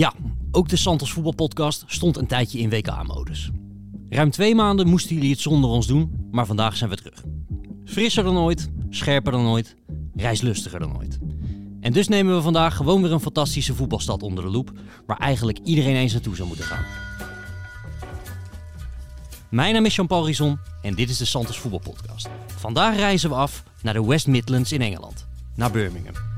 Ja, ook de Santos voetbalpodcast stond een tijdje in WK-modus. Ruim twee maanden moesten jullie het zonder ons doen, maar vandaag zijn we terug. Frisser dan ooit, scherper dan ooit, reislustiger dan ooit. En dus nemen we vandaag gewoon weer een fantastische voetbalstad onder de loep, waar eigenlijk iedereen eens naartoe zou moeten gaan. Mijn naam is Jean-Paul Rison en dit is de Santos Voetbalpodcast. Vandaag reizen we af naar de West Midlands in Engeland, naar Birmingham.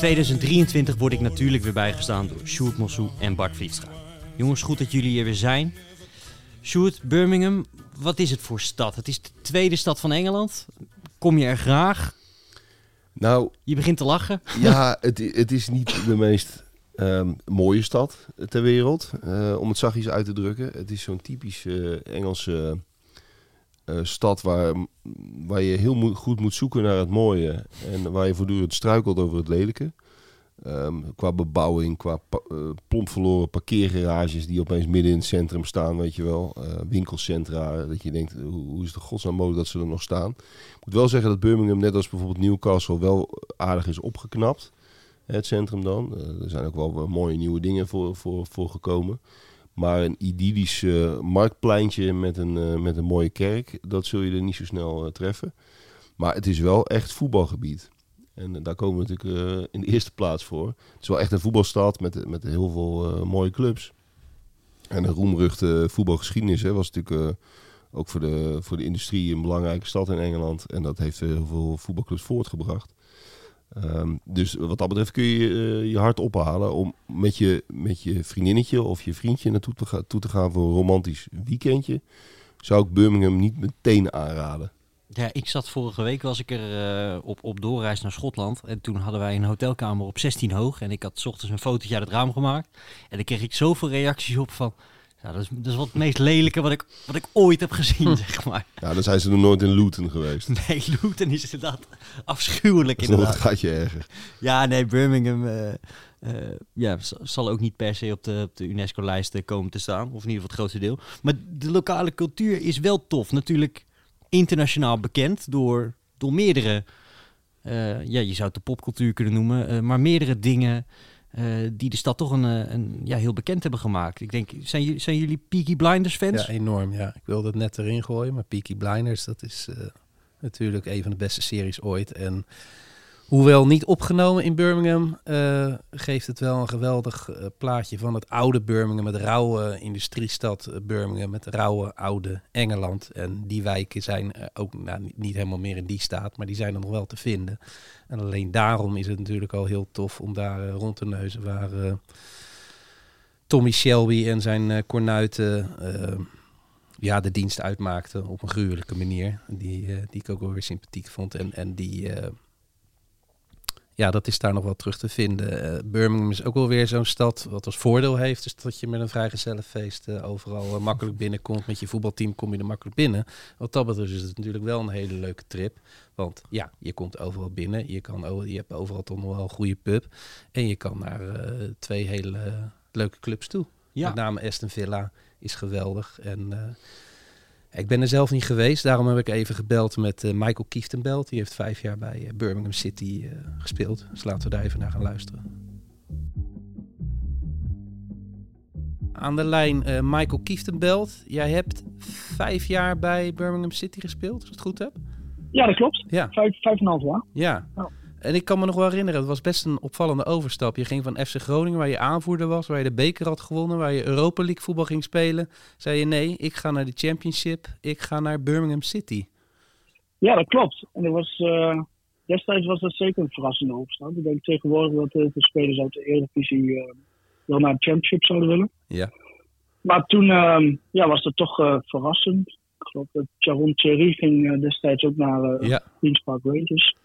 2023 word ik natuurlijk weer bijgestaan door Sjoerd Mossou en Bart Vlietstra. Jongens, goed dat jullie hier weer zijn. Sjoerd, Birmingham, wat is het voor stad? Het is de tweede stad van Engeland. Kom je er graag? Nou, Je begint te lachen. ja, het, het is niet de meest ehm, mooie stad ter wereld, eh, om het zachtjes uit te drukken. Het is zo'n typisch eh, Engelse stad waar, waar je heel goed moet zoeken naar het mooie en waar je voortdurend struikelt over het lelijke. Ehm, qua bebouwing, qua pa- eh, plomp verloren parkeergarages die opeens midden in het centrum staan, weet je wel. Eh, winkelcentra, dat je denkt, hoe, hoe is het godsnaam mogelijk dat ze er nog staan. Ik moet wel zeggen dat Birmingham, net als bijvoorbeeld Newcastle, wel aardig is opgeknapt. Het centrum dan. Eh, er zijn ook wel mooie nieuwe dingen voor, voor, voor gekomen. Maar een idyllisch marktpleintje met een, eh, met een mooie kerk, dat zul je er niet zo snel eh, treffen. Maar het is wel echt voetbalgebied. En eh, daar komen we natuurlijk in de eerste plaats voor. Het is wel echt een voetbalstad met, met heel veel mooie clubs. En een roemruchte voetbalgeschiedenis hè, was natuurlijk ook voor de, voor de industrie een belangrijke stad in Engeland. En dat heeft heel veel voetbalclubs voortgebracht. Ehm, dus wat dat betreft kun je eh, je hart ophalen om met je, met je vriendinnetje of je vriendje naartoe te, gaan, toe te gaan voor een romantisch weekendje. Zou ik Birmingham niet meteen aanraden. Ja, ik zat vorige week, was ik er eh, op, op doorreis naar Schotland. En toen hadden wij een hotelkamer op 16 hoog. En ik had 's ochtends een fotootje uit het raam gemaakt. En dan kreeg ik zoveel reacties op van... Ja, dat is, dat is wat het meest lelijke wat ik, wat ik ooit heb gezien, zeg maar. Ja, dan zijn ze nog nooit in Luton geweest. Nee, Luton is inderdaad afschuwelijk Dat is nog een inderdaad. gaatje erger. Ja, nee, Birmingham eh, eh, ja, zal ook niet per se op de, op de UNESCO-lijst eh, komen te staan. Of in ieder geval het grootste deel. Maar de lokale cultuur is wel tof. Natuurlijk internationaal bekend door, door meerdere... eh, ja, je zou het de popcultuur kunnen noemen. maar meerdere dingen eh, die de stad toch een, eh, een, ja, heel bekend hebben gemaakt. Ik denk, zijn, jullie- zijn jullie Peaky Blinders fans? Ja, enorm. Ja. Ik wilde het net erin gooien, maar Peaky Blinders, dat is eh, natuurlijk een van de beste series ooit. En hoewel niet opgenomen in Birmingham, eh, geeft het wel een geweldig eh, plaatje van het oude Birmingham, het rauwe industriestad eh, Birmingham, het rauwe oude Engeland. En die wijken zijn ook nou, niet, helemaal meer in die staat, maar die zijn er nog wel te vinden. En alleen daarom is het natuurlijk al heel tof om daar rond te neuzen waar... Tommy Shelby en zijn kornuiten ja, de dienst uitmaakten op een gruwelijke manier. Die, die ik ook wel weer sympathiek vond. En, en die, ja, dat is daar nog wel terug te vinden. Eh, Birmingham is ook wel weer zo'n stad wat als voordeel heeft. Dus dat je met een vrijgezellenfeest eh, overal eh, makkelijk binnenkomt. Met je voetbalteam kom je er makkelijk binnen. Wat dat betreft is het natuurlijk wel een hele leuke trip. Want ja, je komt overal binnen. Je, kan, je hebt overal toch nog wel een goede pub. En je kan naar twee hele leuke clubs toe. Ja. Met name Aston Villa is geweldig. En ik ben er zelf niet geweest. Daarom heb ik even gebeld met eh, Michael Kieftenbelt. Die heeft vijf jaar bij eh, Birmingham City eh, gespeeld. Dus laten we daar even naar gaan luisteren. Aan de lijn Michael Kieftenbelt. Jij hebt vijf jaar bij Birmingham City gespeeld, als ik het goed heb. Ja, dat klopt. Ja, Vijf, vijf en een half jaar. ja. Ja. En ik kan me nog wel herinneren, het was best een opvallende overstap. Je ging van FC Groningen, waar je aanvoerder was, waar je de beker had gewonnen, waar je Europa League voetbal ging spelen. Zei je nee, ik ga naar de Championship, ik ga naar Birmingham City. Ja, dat klopt. En dat was, eh, destijds was dat zeker een verrassende opstap. Ik denk tegenwoordig dat heel veel spelers uit de Eredivisie eh wel naar de Championship zouden willen. Ja. Maar toen eh, ja, was dat toch eh, verrassend. Ik geloof dat Sharon Thierry ging destijds ook naar eh Ja, Queen's Park Rangers.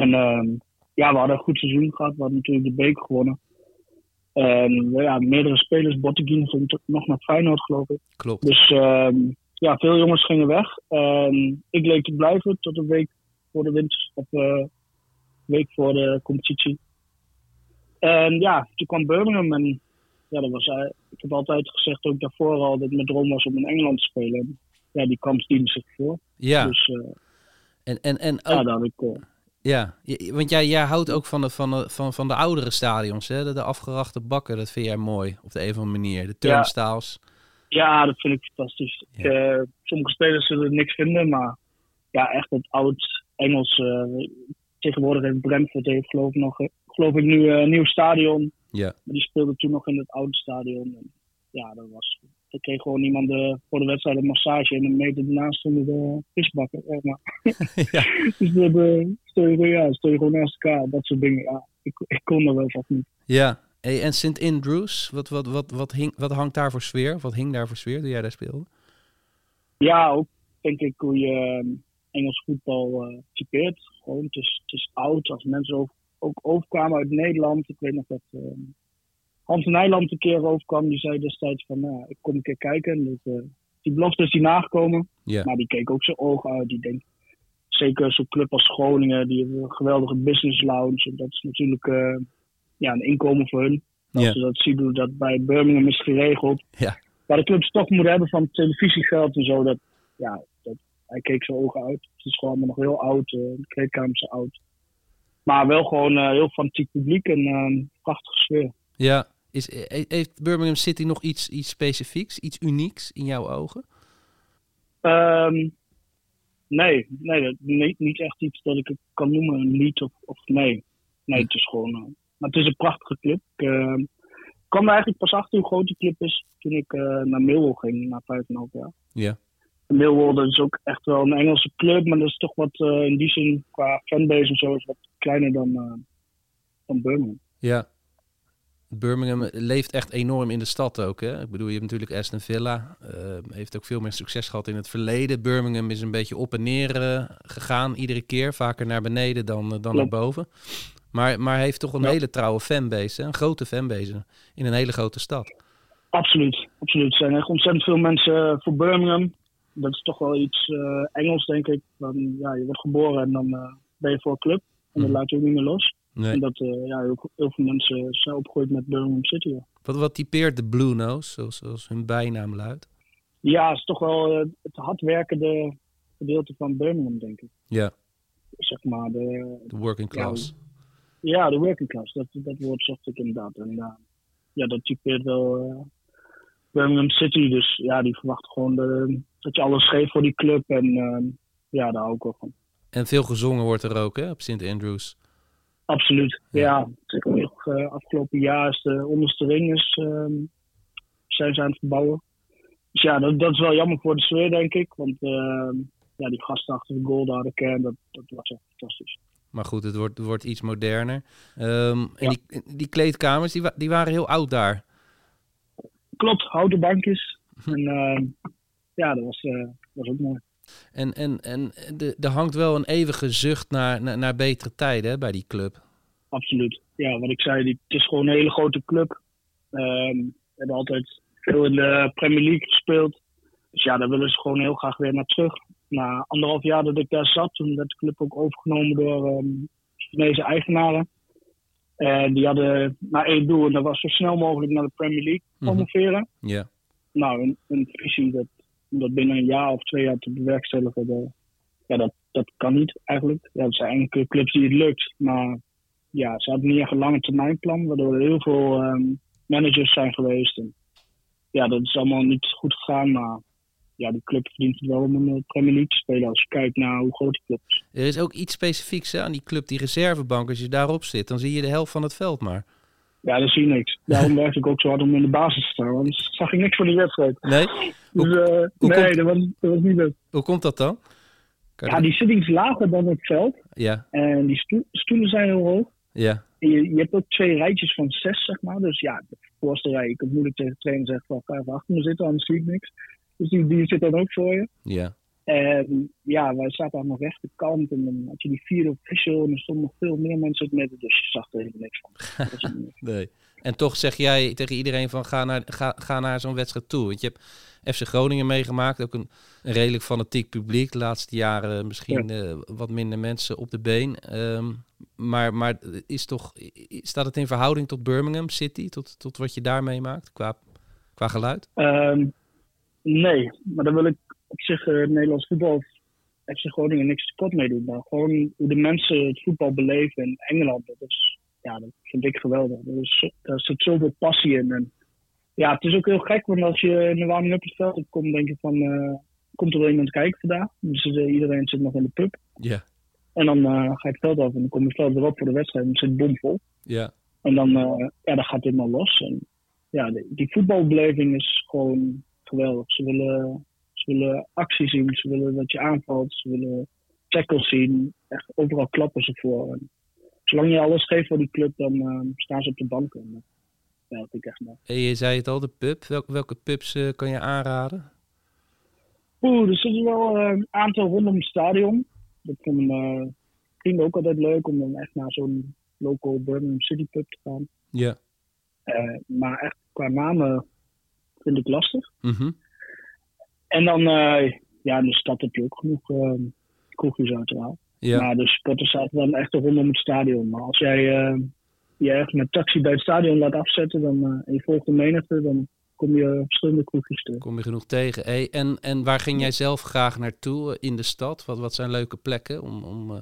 En ehm, ja, we hadden een goed seizoen gehad. We hadden natuurlijk de beker gewonnen. En ja, meerdere spelers, Botteguin ging nog naar Feyenoord geloof ik. klopt. Dus ehm, ja, veel jongens gingen weg. Ik leek te blijven tot een week voor de winter, of uh, week voor de competitie. En ja, toen kwam Birmingham en ja, dat was, uh, ik heb altijd gezegd, ook daarvoor al, dat mijn droom was om in Engeland te spelen. En, ja, die kans diende zich voor. Ja. Dus uh, en, en, en ja, ook, daar had ik... Ja, want jij, jij houdt ook van de, van de, van, van de oudere stadions, hè? De, de afgerachte bakken, dat vind jij mooi op de een of andere manier. De turnstiles. ja, dat vind ik fantastisch. Ja. Eh, sommige spelers zullen er niks vinden, maar ja, echt het oud Engels. eh, tegenwoordig heeft Brentford heeft geloof ik nog, eh, geloof ik nu een nieuw stadion. Ja. Maar die speelde toen nog in het oude stadion. En ja, dat was. Er kreeg gewoon iemand de, voor de wedstrijd een massage en een meter daarna stonden de visbakken. Zeg maar. Ja. dus dat, eh, je, ja, stel je gewoon naast elkaar, dat soort dingen. Ja, ik, ik kon er wel van niet. Ja. Hey, en St. Andrews, wat, wat, wat, wat, hing, wat hangt daar voor sfeer? Wat hing daar voor sfeer toen jij daar speelde? Ja, ook denk ik hoe je ehm, Engels voetbal eh typeert. Gewoon, het is, het is oud. Als mensen ook, ook overkwamen uit Nederland. Ik weet nog dat ehm, Hans Nijland een keer overkwam. Die zei destijds van, nou, ik kom een keer kijken. Eh, die belofte is die nagekomen. Ja. Maar die keek ook zijn ogen uit. Die denkt, zeker zo'n club als Groningen. Die hebben een geweldige business lounge. En dat is natuurlijk eh, ja, een inkomen voor hun. Als ze dat zien hoe dat bij Birmingham is geregeld. Ja. Waar de clubs toch moeten hebben van televisiegeld en zo. Dat, ja, dat, hij keek zijn ogen uit. Het is gewoon allemaal nog heel oud. eh, de kleedkamers zijn oud. Maar wel gewoon heel fanatiek publiek en eh, prachtige sfeer. Ja. Is, he- heeft Birmingham City nog iets, iets specifieks, iets unieks in jouw ogen? Ehm, nee, nee, niet, niet echt iets dat ik het kan noemen, lied of, of nee. Nee, het is gewoon. eh, maar het is een prachtige club. Ik eh, kwam er eigenlijk pas achter hoe groot die club is toen ik eh, naar Millwall ging na vijf en half jaar. Ja. Millwall dat is ook echt wel een Engelse club, maar dat is toch wat eh, in die zin qua fanbase en zo is wat kleiner dan, dan Birmingham. Ja. Birmingham leeft echt enorm in de stad ook. Hè? Ik bedoel, je hebt natuurlijk Aston Villa. eh, heeft ook veel meer succes gehad in het verleden. Birmingham is een beetje op en neer eh, gegaan iedere keer. Vaker naar beneden dan, eh, dan naar boven. Maar, maar heeft toch een Ja. hele trouwe fanbase. Hè? Een grote fanbase in een hele grote stad. Absoluut, absoluut. Er zijn echt ontzettend veel mensen voor Birmingham. Dat is toch wel iets Engels, denk ik. Dan, ja, je wordt geboren en dan ben je voor een club. En dat Mhm. laat je ook niet meer los. Nee. En dat, eh, ja, heel, heel veel mensen zijn opgegroeid met Birmingham City. Wat, wat typeert de Blue Nose, zoals, zoals hun bijnaam luidt? ja het is toch wel eh, het hardwerkende gedeelte van Birmingham, denk ik. Ja, Zeg maar, de, de working class. ja, de working class. Dat, dat woord zocht ik inderdaad. En eh, ja, dat typeert wel Birmingham City. Dus ja, die verwachten gewoon de, dat je alles geeft voor die club. En ja, daar hou ik wel van. En veel gezongen wordt er ook hè, op St. Andrews. Absoluut. Ja. Ja, eh, afgelopen jaar is de onderste ring is, ehm, zijn ze aan het verbouwen. Dus ja, dat, dat is wel jammer voor de sfeer, denk ik. Want ehm, ja, die gasten achter de goal, daar de kern, dat, dat was echt fantastisch. Maar goed, het wordt, het wordt iets moderner. Ehm, en Ja. die, die kleedkamers, die, wa- die waren heel oud daar. Klopt, houten bankjes. En ehm, ja, dat was, eh, was ook mooi. En, en, en de- er hangt wel een eeuwige zucht naar, naar, naar betere tijden hè, bij die club. Absoluut. Ja, wat ik zei, die, het is gewoon een hele grote club. Ehm, we hebben altijd veel in de Premier League gespeeld. Dus ja, daar willen ze gewoon heel graag weer naar terug. Na anderhalf jaar dat ik daar zat, toen werd de club ook overgenomen door ehm Chinese eigenaren. En die hadden maar één doel en dat was zo snel mogelijk naar de Premier League Mhm. promoveren. Ja. Nou, een, een visie dat, om dat binnen een jaar of twee jaar te bewerkstelligen, ja, dat, dat kan niet eigenlijk. Ja, er zijn enkele clubs die het lukt, maar ja, ze hadden niet echt een lange termijn plan, waardoor er heel veel ehm, managers zijn geweest. En, ja, dat is allemaal niet goed gegaan, maar ja, die club verdient het wel om de Premier te spelen als je kijkt naar hoe groot die club is. Er is ook iets specifieks aan die club, die reservebank. Als je daarop zit, dan zie je de helft van het veld maar. Ja, dat zie je niks. Daarom werkte ik ook zo hard om in de basis te staan, want anders zag ik niks van die wedstrijd. Nee? Dus, Hoe- hoe nee, komt- dat, was, dat was niet leuk. Hoe komt dat dan? Kan Ja, dat- die zit iets lager dan het veld. ja, En die stoel- stoelen zijn heel hoog. ja, En je, je hebt ook twee rijtjes van zes, zeg maar. Dus ja, de voorste rij, ik kan moeilijk tegen de trainer zeggen van ga even achter me zitten, anders zie ik niks. Dus die, die zit dan ook voor je. ja. En ja, wij zaten aan de rechterkant en dan had je die vierde official en er stonden nog veel meer mensen het midden. Dus je zag er helemaal niks van. Nee. En toch zeg jij tegen iedereen van ga naar, ga, ga naar zo'n wedstrijd toe. Want je hebt FC Groningen meegemaakt, ook een, een redelijk fanatiek publiek. De laatste jaren misschien eh, wat minder mensen op de been. Ehm, maar, maar is toch, staat het in verhouding tot Birmingham City, tot, tot wat je daar meemaakt qua, qua geluid? Ehm, nee, maar dan wil ik op zich eh, Nederlands voetbal of FC Groningen niks tekort mee doen. Maar gewoon hoe de mensen het voetbal beleven in Engeland, dat, is, ja, dat vind ik geweldig. Is, zo- daar zit zoveel passie in. En, ja, het is ook heel gek, want als je in de warming-up het veld komt, denk je van, eh, komt er wel iemand kijken vandaag? Dus eh, iedereen zit nog in de pub. Ja, En dan ga je het veld af en dan kom je het veld erop voor de wedstrijd en het zit bomvol. ja. En dan, ja, dan gaat het helemaal los. En ja, die, die voetbalbeleving is gewoon geweldig. Ze willen, ze willen actie zien, ze willen dat je aanvalt, ze willen tackles zien. Echt overal klappen ze voor. En zolang je alles geeft voor die club, dan eh, staan ze op de bank. En, eh, ja, dat vind ik echt mooi. Hey, je zei het al, de pub. Welke, welke pubs eh, kan je aanraden? Oeh, er zitten wel eh, een aantal rondom het stadion. Dat vonden mijn vrienden ook altijd leuk om dan echt naar zo'n local Birmingham City pub te gaan. Ja. Eh, maar echt qua namen vind ik lastig. Mhm. En dan, eh, ja, in de stad heb je ook genoeg eh, kroegjes uiteraard. Ja. Maar de supporters zaten dan echt rondom het stadion. Maar als jij eh, je echt met taxi bij het stadion laat afzetten dan, eh, en je volgt de menigte, dan kom je verschillende kroegjes tegen. Kom je genoeg tegen. Hey, en, en waar ging jij zelf graag naartoe eh, in de stad? Wat, wat zijn leuke plekken om, om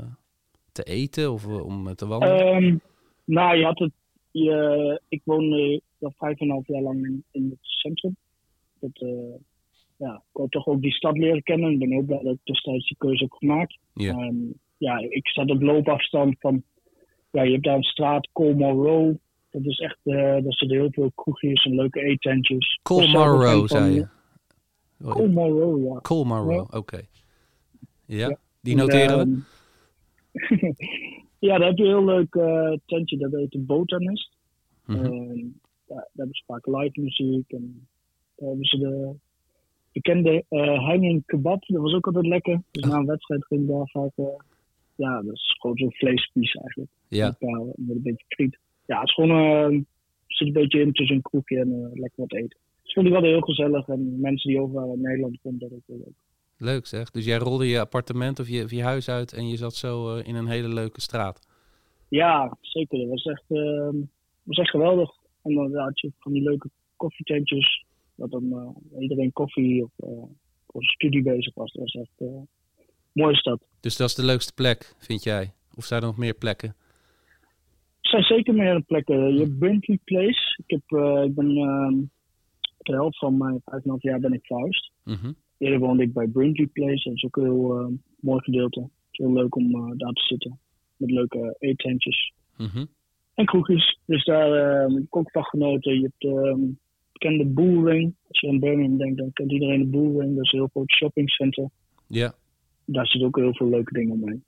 te eten of om te wandelen? Ehm, nou, je had het. Je, ik woonde al vijf en een half jaar lang in, in het centrum. Dat, eh, ja, ik wou toch ook die stad leren kennen. Ik ben heel blij dat ik destijds die keuze heb gemaakt. ja. Ehm, ja, ik zat op loopafstand van. Ja, je hebt daar een straat, Colmore Row. Dat is echt. eh daar zitten heel veel kroegjes en leuke eetentjes. Ook Colmar Row, zei je. Row, ja. Colmar. Row, oké. Ja, Ja. die noteren we. Ehm, ja, daar heb je een heel leuk eh, tentje. Dat heet de Botanist. Ja, daar hebben ze vaak live muziek. En daar hebben ze de bekende eh hanging kebab. Dat was ook altijd lekker. Dus na een wedstrijd ging ik daar vaak... eh, ja, dat is gewoon zo'n vleespies eigenlijk. Ja, Met, eh, met een beetje friet. Ja, het is gewoon... zit een beetje in tussen een kroegje en lekker wat eten. Dus vond ik wel heel gezellig. En mensen die overal in Nederland vonden dat ook wel leuk. leuk zeg. Dus jij rolde je appartement of je, of je huis uit en je zat zo in een hele leuke straat. Ja, zeker. Dat was echt, was echt geweldig. En dan had je van die leuke koffietentjes. Dat dan eh, iedereen koffie of eh, voor studie bezig was. Dat was echt eh, een mooie stad. Dus dat is de leukste plek, vind jij? Of zijn er nog meer plekken? Er zijn zeker meer plekken. Je hebt Brinkley Place. Ik, heb, eh, ik ben eh, de helft van mijn 5,5 jaar ben ik verhuisd. Mhm. Eerder woonde ik bij Brinkley Place. Dat is ook een heel eh, mooi gedeelte. Het is heel leuk om eh, daar te zitten. Met leuke eetentjes. Mhm. En kroegjes. Dus daar eh, heb ik ook van genoten. Je hebt ehm bekende Bullring. Als je aan Birmingham denkt, dan kent iedereen de Bullring. Dat is een heel groot shoppingcenter. Ja, Daar zitten ook heel veel leuke dingen omheen.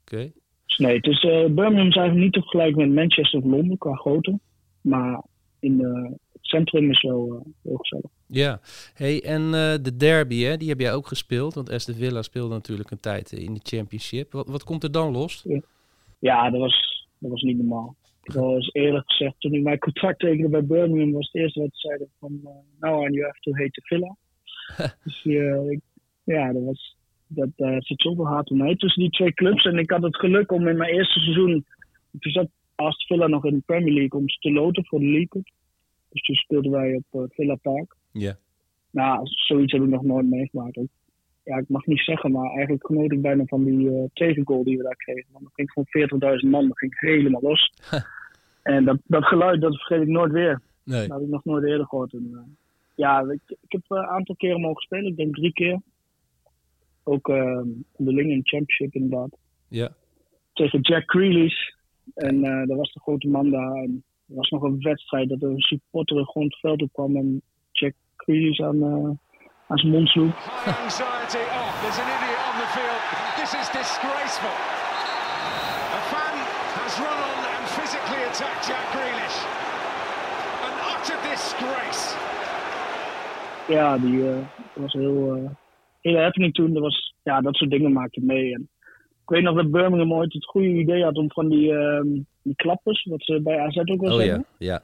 oké. Dus nee, eh, Birmingham is eigenlijk niet te vergelijken met Manchester of Londen qua grootte. Maar in eh, het centrum is wel eh, heel gezellig. Ja, hey, en de derby, hè, die heb jij ook gespeeld. Want Aston Villa speelde natuurlijk een tijd in de Championship. Wat, wat komt er dan los? Ja, dat was, dat was niet normaal. Ik eens eerlijk gezegd, toen ik mijn contract tekende bij Birmingham, was het eerste wat ze zeiden van, uh, now on you have to hate the Villa. dus eh, ik, ja, dat was, dat uh, zit zoveel haat omheen tussen die twee clubs. En ik had het geluk om in mijn eerste seizoen, toen zat Aston Villa nog in de Premier League, om ze te loten voor de League Cup. Dus toen speelden wij op uh, Villa Park. Ja. Nou, zoiets heb ik nog nooit meegemaakt. Ik, ja, ik mag niet zeggen, maar eigenlijk genoot ik bijna van die tegengoal die we daar kregen. Want dat ging gewoon 40.000 man, dat ging helemaal los. en dat, dat geluid, dat vergeet ik nooit weer. Nee. Dat heb ik nog nooit eerder gehoord. En, uh, ja, ik, ik heb een aantal keren mogen spelen. Ik denk drie keer. Ook uh, onderling in de championship inderdaad. Ja. Tegen Jack Grealish. En uh, dat was de grote man daar. En er was nog een wedstrijd dat er een supporter gewoon het veld op kwam en Jack Grealish aan, uh, aan zijn mond sloeg. High anxiety. Oh, there's an idiot on the field. This is disgraceful. Has run on and physically attacked Jack Grealish. An utter disgrace. Ja, die uh, was heel, uh, hele happening toen. Dat, was, ja, dat soort dingen maakte mee. En ik weet nog dat Birmingham ooit het goede idee had om van die, um, die klappers, wat ze bij AZ ook wel oh, zeggen. Ja, ja.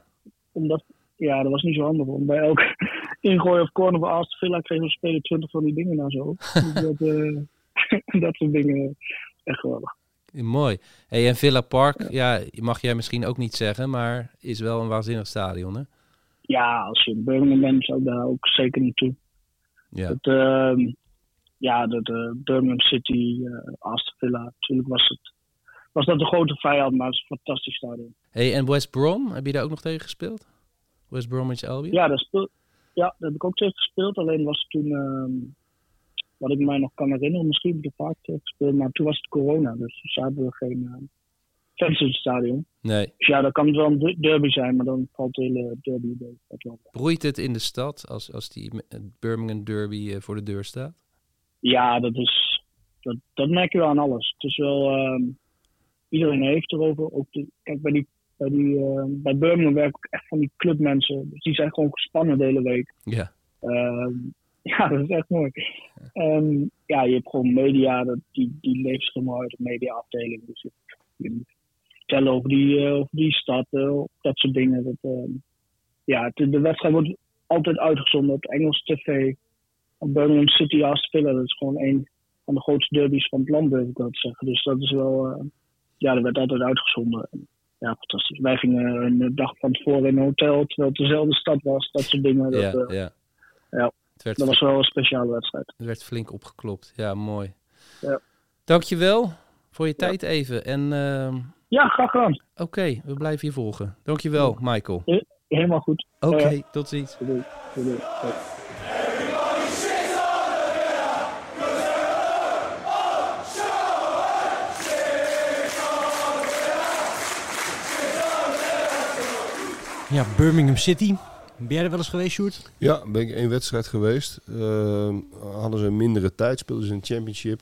omdat, ja, dat was niet zo handig. Want bij elk ingooi of corner bij Aston Villa kregen we spelen 20 van die dingen naar zo. Dus dat, eh, dat soort dingen, echt geweldig. Mooi. Hey, en Villa Park, ja. mag jij misschien ook niet zeggen, maar is wel een waanzinnig stadion, hè? Ja, als je in Birmingham bent, zou daar ook zeker naartoe. Ja. Het, ehm, ja, de, de Birmingham City, eh Aston Villa, natuurlijk was, het, was dat de grote vijand, maar het is een fantastisch stadion. Hey, en West Brom, heb je daar ook nog tegen gespeeld? West Bromwich Albion? Ja, daar, speel, ja, daar heb ik ook tegen gespeeld. Alleen was het toen, ehm, wat ik mij nog kan herinneren, misschien heb ik er vaak gespeeld, maar toen was het corona. Dus toen hadden we geen uh, fans in het stadion. Nee. Dus ja, dan kan het wel een de- derby zijn, maar dan valt de hele derby wel. Broeit het in de stad als, als die Birmingham Derby eh, voor de deur staat? Ja, dat is, dat, dat merk je wel aan alles. Het is wel, ehm, iedereen heeft erover. Ook de, kijk, bij, die, bij, die, eh, bij Birmingham werken ook echt van die clubmensen. Dus die zijn gewoon gespannen de hele week. Ja. Ehm, ja, dat is echt mooi. Ehm, ja, je hebt gewoon media, dat, die, die leeft helemaal uit de mediaafdeling. Dus je, je moet vertellen over die, eh, over die stad, eh, dat soort dingen. Dat, ehm, ja, de wedstrijd wordt altijd uitgezonden op Engels tv. Op Birmingham City Villa, dat is gewoon een van de grootste derbies van het land, durf ik wel te zeggen. Dus dat is wel, eh, ja, dat werd altijd uitgezonden. En, ja, fantastisch. Wij gingen een dag van tevoren in een hotel, terwijl het dezelfde stad was, dat soort dingen. Dat, Ja, ja. ja. Het werd, dat was wel een speciale wedstrijd. het werd flink opgeklopt. Ja, mooi. Ja. Dankjewel voor je tijd even. En ehm, Ja, graag gedaan. oké, we blijven je volgen. Dankjewel, Michael. Helemaal goed. Oké, Ja. tot ziens. Doei. Doei. Doei. Doei. Ja, Birmingham City. Ben jij er wel eens geweest, Sjoerd? Ja, ben ik één wedstrijd geweest. Ehm, hadden ze een mindere tijd, speelden ze een championship.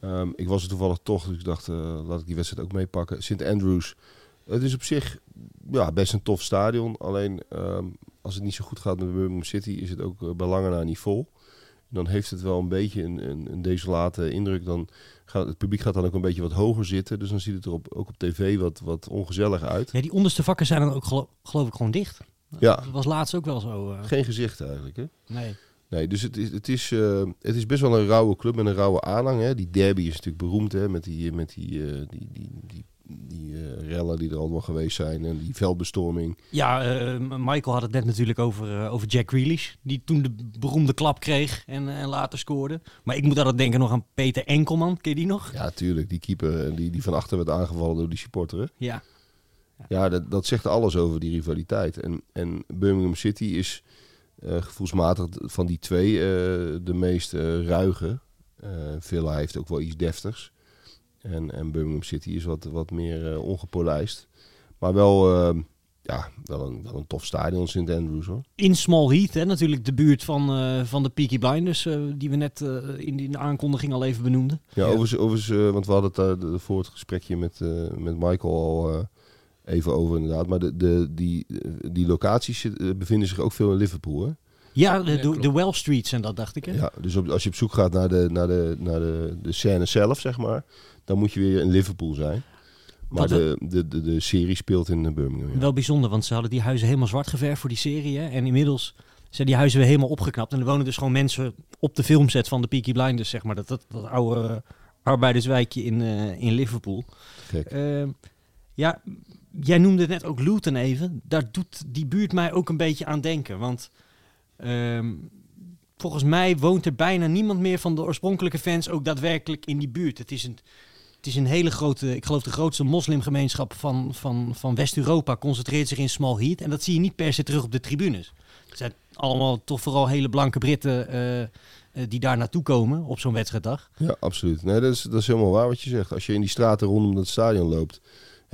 Ehm, ik was er toevallig toch, dus ik dacht, eh, laat ik die wedstrijd ook meepakken. St. Andrews. Het is op zich ja, best een tof stadion. Alleen ehm, als het niet zo goed gaat met Birmingham City, is het ook uh, bij lange na niet vol. Dan heeft het wel een beetje een, een, een desolate indruk. Dan gaat, het publiek gaat dan ook een beetje wat hoger zitten. Dus dan ziet het er op, ook op tv wat, wat ongezellig uit. Ja, die onderste vakken zijn dan ook gelo- geloof ik gewoon dicht. Ja. Dat was laatst ook wel zo. eh. Geen gezicht eigenlijk, hè? nee. Nee, dus het is, het, is, eh, het is best wel een rauwe club met een rauwe aanhang. Hè. Die derby is natuurlijk beroemd hè, met die, met die, eh, die, die, die, die rellen die er allemaal geweest zijn. En die veldbestorming. Ja, eh, Michael had het net natuurlijk over, over Jack Grealish. Die toen de beroemde klap kreeg en, en later scoorde. Maar ik moet altijd denken nog aan Peter Enkelman. Ken je die nog? Ja, tuurlijk. Die keeper die, die van achter werd aangevallen door die supporteren. Ja. Ja, dat, dat zegt alles over die rivaliteit. En, en Birmingham City is eh, gevoelsmatig van die twee eh, de meest eh, ruige. Eh, Villa heeft ook wel iets deftigs. En, en Birmingham City is wat, wat meer eh, ongepolijst. Maar wel, eh, ja, wel, een, wel een tof stadion, St. Andrews hoor. In Small Heath, hè, natuurlijk de buurt van, eh, van de Peaky Blinders. eh, die we net eh, in, in de aankondiging al even benoemden. Ja, Ja. overigens, overigens eh, want we hadden het voor het gesprekje met, eh, met Michael al eh, even over inderdaad. Maar de, de, die, die locaties eh, bevinden zich ook veel in Liverpool hè? Ja, de, de, de Well Streets en dat dacht ik. Hè? Ja, dus op, als je op zoek gaat naar de, naar de, naar de, de scène zelf, zeg maar, dan moet je weer in Liverpool zijn. Maar de, de, de, de serie speelt in eh, Birmingham. Ja. Wel bijzonder, want ze hadden die huizen helemaal zwart geverfd voor die serie. Hè? En inmiddels zijn die huizen weer helemaal opgeknapt. En er wonen dus gewoon mensen op de filmset van de Peaky Blinders, zeg maar. Dat, dat, dat oude arbeiderswijkje in, eh, in Liverpool. Gek. Ehm, ja, jij noemde net ook Luton even. Daar doet die buurt mij ook een beetje aan denken. Want ehm, volgens mij woont er bijna niemand meer van de oorspronkelijke fans ook daadwerkelijk in die buurt. Het is een, het is een hele grote, ik geloof de grootste moslimgemeenschap van, van, van West-Europa concentreert zich in Small Heath. En dat zie je niet per se terug op de tribunes. Het zijn allemaal toch vooral hele blanke Britten eh, eh, die daar naartoe komen op zo'n wedstrijddag. Ja, absoluut. Nee, dat is, dat is helemaal waar wat je zegt. Als je in die straten rondom dat stadion loopt,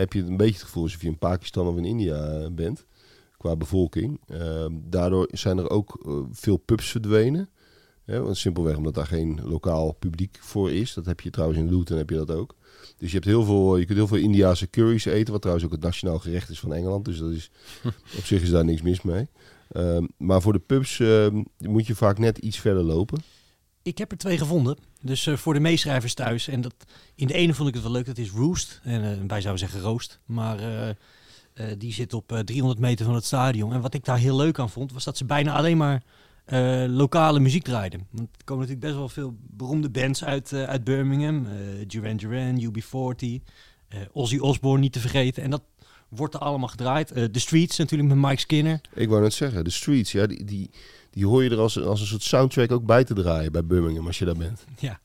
heb je een beetje het gevoel alsof je in Pakistan of in India eh, bent. Qua bevolking. Ehm, daardoor zijn er ook eh, veel pubs verdwenen. Hè, want simpelweg omdat daar geen lokaal publiek voor is. Dat heb je trouwens in Luton heb je dat ook. Dus je, hebt heel veel, je kunt heel veel Indiase curry's eten. Wat trouwens ook het nationaal gerecht is van Engeland. Dus dat is, op zich is daar niks mis mee. Ehm, maar voor de pubs ehm, moet je vaak net iets verder lopen. Ik heb er twee gevonden. Dus eh, voor de meeschrijvers thuis. En dat, in de ene vond ik het wel leuk. Dat is Roost. En eh, wij zouden zeggen Roost. Maar eh, die zit op eh, 300 meter van het stadion. En wat ik daar heel leuk aan vond, was dat ze bijna alleen maar lokale muziek draaiden. Want er komen natuurlijk best wel veel beroemde bands uit, uit Birmingham. Duran Duran, UB40, eh, Ozzy Osbourne niet te vergeten. En dat wordt er allemaal gedraaid. The Streets natuurlijk met Mike Skinner. Ik wou net zeggen, de streets, ja, die, die, die hoor je er als, als een soort soundtrack ook bij te draaien bij Birmingham als je daar bent. Ja.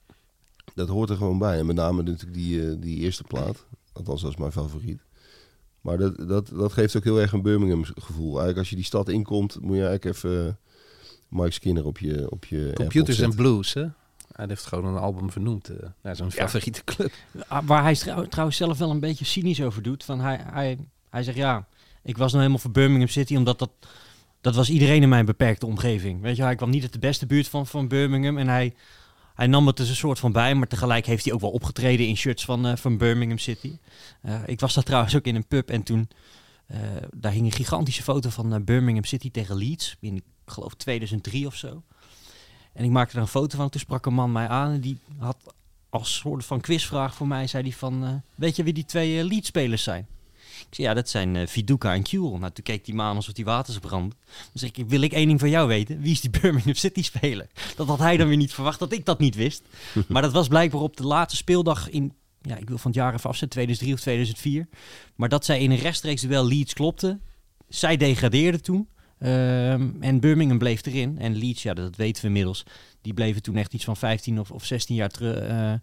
Dat hoort er gewoon bij. En met name natuurlijk die, eh, die eerste plaat. Althans, dat is mijn favoriet. Maar dat, dat, dat geeft ook heel erg een Birmingham gevoel. Eigenlijk als je die stad inkomt, moet je eigenlijk even eh, Mike Skinner op je op je Computers zetten. Blues, hè? Hij heeft gewoon een album vernoemd eh, naar zijn favoriete club. Ah, Waar hij trouw- trouwens zelf wel een beetje cynisch over doet. Van hij, hij, hij zegt ja, ik was nou helemaal voor Birmingham City, omdat dat, dat was iedereen in mijn beperkte omgeving. Weet je, hij kwam niet uit de beste buurt van, van Birmingham en hij, hij nam het dus een soort van bij, maar tegelijk heeft hij ook wel opgetreden in shirts van, eh, van Birmingham City. Eh, ik was daar trouwens ook in een pub en toen, eh, daar hing een gigantische foto van Birmingham City tegen Leeds, in ik geloof 2003 of zo. En ik maakte er een foto van. Toen sprak een man mij aan en die had als soort van quizvraag voor mij, zei hij van, weet je wie die twee leadspelers zijn? Ik zei, ja, dat zijn eh, Viduka en Kuhl. Nou, toen keek die man alsof die waters brandde. Dan zeg ik, wil ik één ding van jou weten. Wie is die Birmingham City speler? Dat had hij dan weer niet verwacht, dat ik dat niet wist. maar dat was blijkbaar op de laatste speeldag in, ja, ik wil van het jaar even afzetten, 2003 of 2004. Maar dat zij in een rechtstreeks duel Leeds klopte. Zij degradeerde toen. Ehm, en Birmingham bleef erin. En Leeds, ja, dat weten we inmiddels. Die bleven toen echt iets van 15 of, of 16 jaar terug. eh,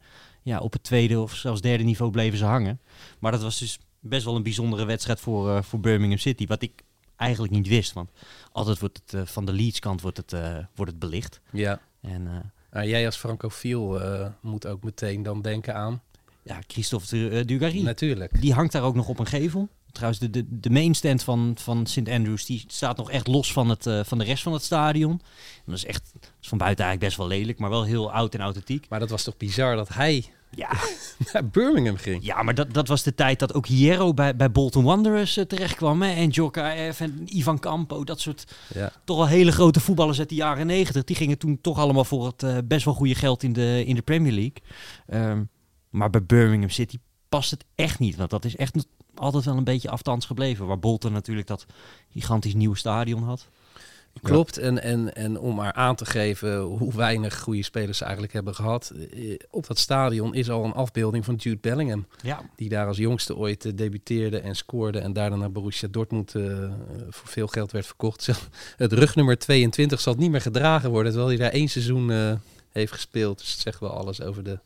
ja, op het tweede of zelfs derde niveau bleven ze hangen. Maar dat was dus best wel een bijzondere wedstrijd voor, eh, voor Birmingham City. Wat ik eigenlijk niet wist. Want altijd wordt het eh, van de Leeds kant wordt het, eh, wordt het belicht. Ja. En Nou, jij als francofiel moet ook meteen dan denken aan. ja, Christophe du- Dugarry. Natuurlijk. Die hangt daar ook nog op een gevel. Trouwens, de, de, de mainstand van, van St. Andrews die staat nog echt los van, het, van de rest van het stadion. En dat is echt dat is van buiten eigenlijk best wel lelijk, maar wel heel oud en authentiek. Maar dat was toch bizar dat hij Ja, naar Birmingham ging. ja maar dat, dat was de tijd dat ook Hierro bij, bij Bolton Wanderers eh, terecht kwam. Hè? En Djorka F en Ivan Campo, dat soort Ja. toch wel hele grote voetballers uit de jaren negentig. Die gingen toen toch allemaal voor het eh, best wel goede geld in de, in de Premier League. Ehm, maar bij Birmingham City past het echt niet. Want dat is echt altijd wel een beetje afstands gebleven. Waar Bolton natuurlijk dat gigantisch nieuwe stadion had. Klopt, en, en, en om maar aan te geven hoe weinig goede spelers ze eigenlijk hebben gehad. eh, Op dat stadion is al een afbeelding van Jude Bellingham. Ja, Die daar als jongste ooit eh, debuteerde en scoorde. En daarna naar Borussia Dortmund eh, voor veel geld werd verkocht. Het rugnummer 22 zal niet meer gedragen worden. Terwijl hij daar één seizoen heeft gespeeld. Dus het zegt wel alles over de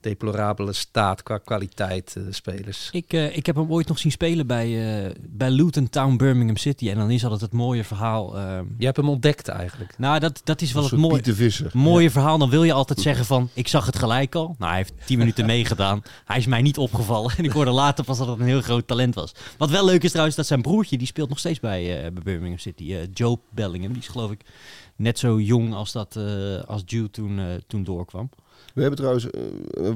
deplorabele staat qua kwaliteit eh, de spelers. ik, eh, ik heb hem ooit nog zien spelen bij, eh, bij Luton Town Birmingham City. En dan is altijd het mooie verhaal. ehm, Je hebt hem ontdekt eigenlijk. nou, dat, dat is wel Een het mooie. Mooie verhaal, dan wil je altijd zeggen van, ik zag het gelijk al. Nou, hij heeft tien minuten meegedaan. Hij is mij niet opgevallen. En ik hoorde later pas dat het een heel groot talent was. Wat wel leuk is trouwens, dat zijn broertje, die speelt nog steeds bij, eh, bij Birmingham City. Joe Bellingham, die is geloof ik net zo jong als dat eh, als Jude toen, eh, toen doorkwam. We hebben trouwens, eh,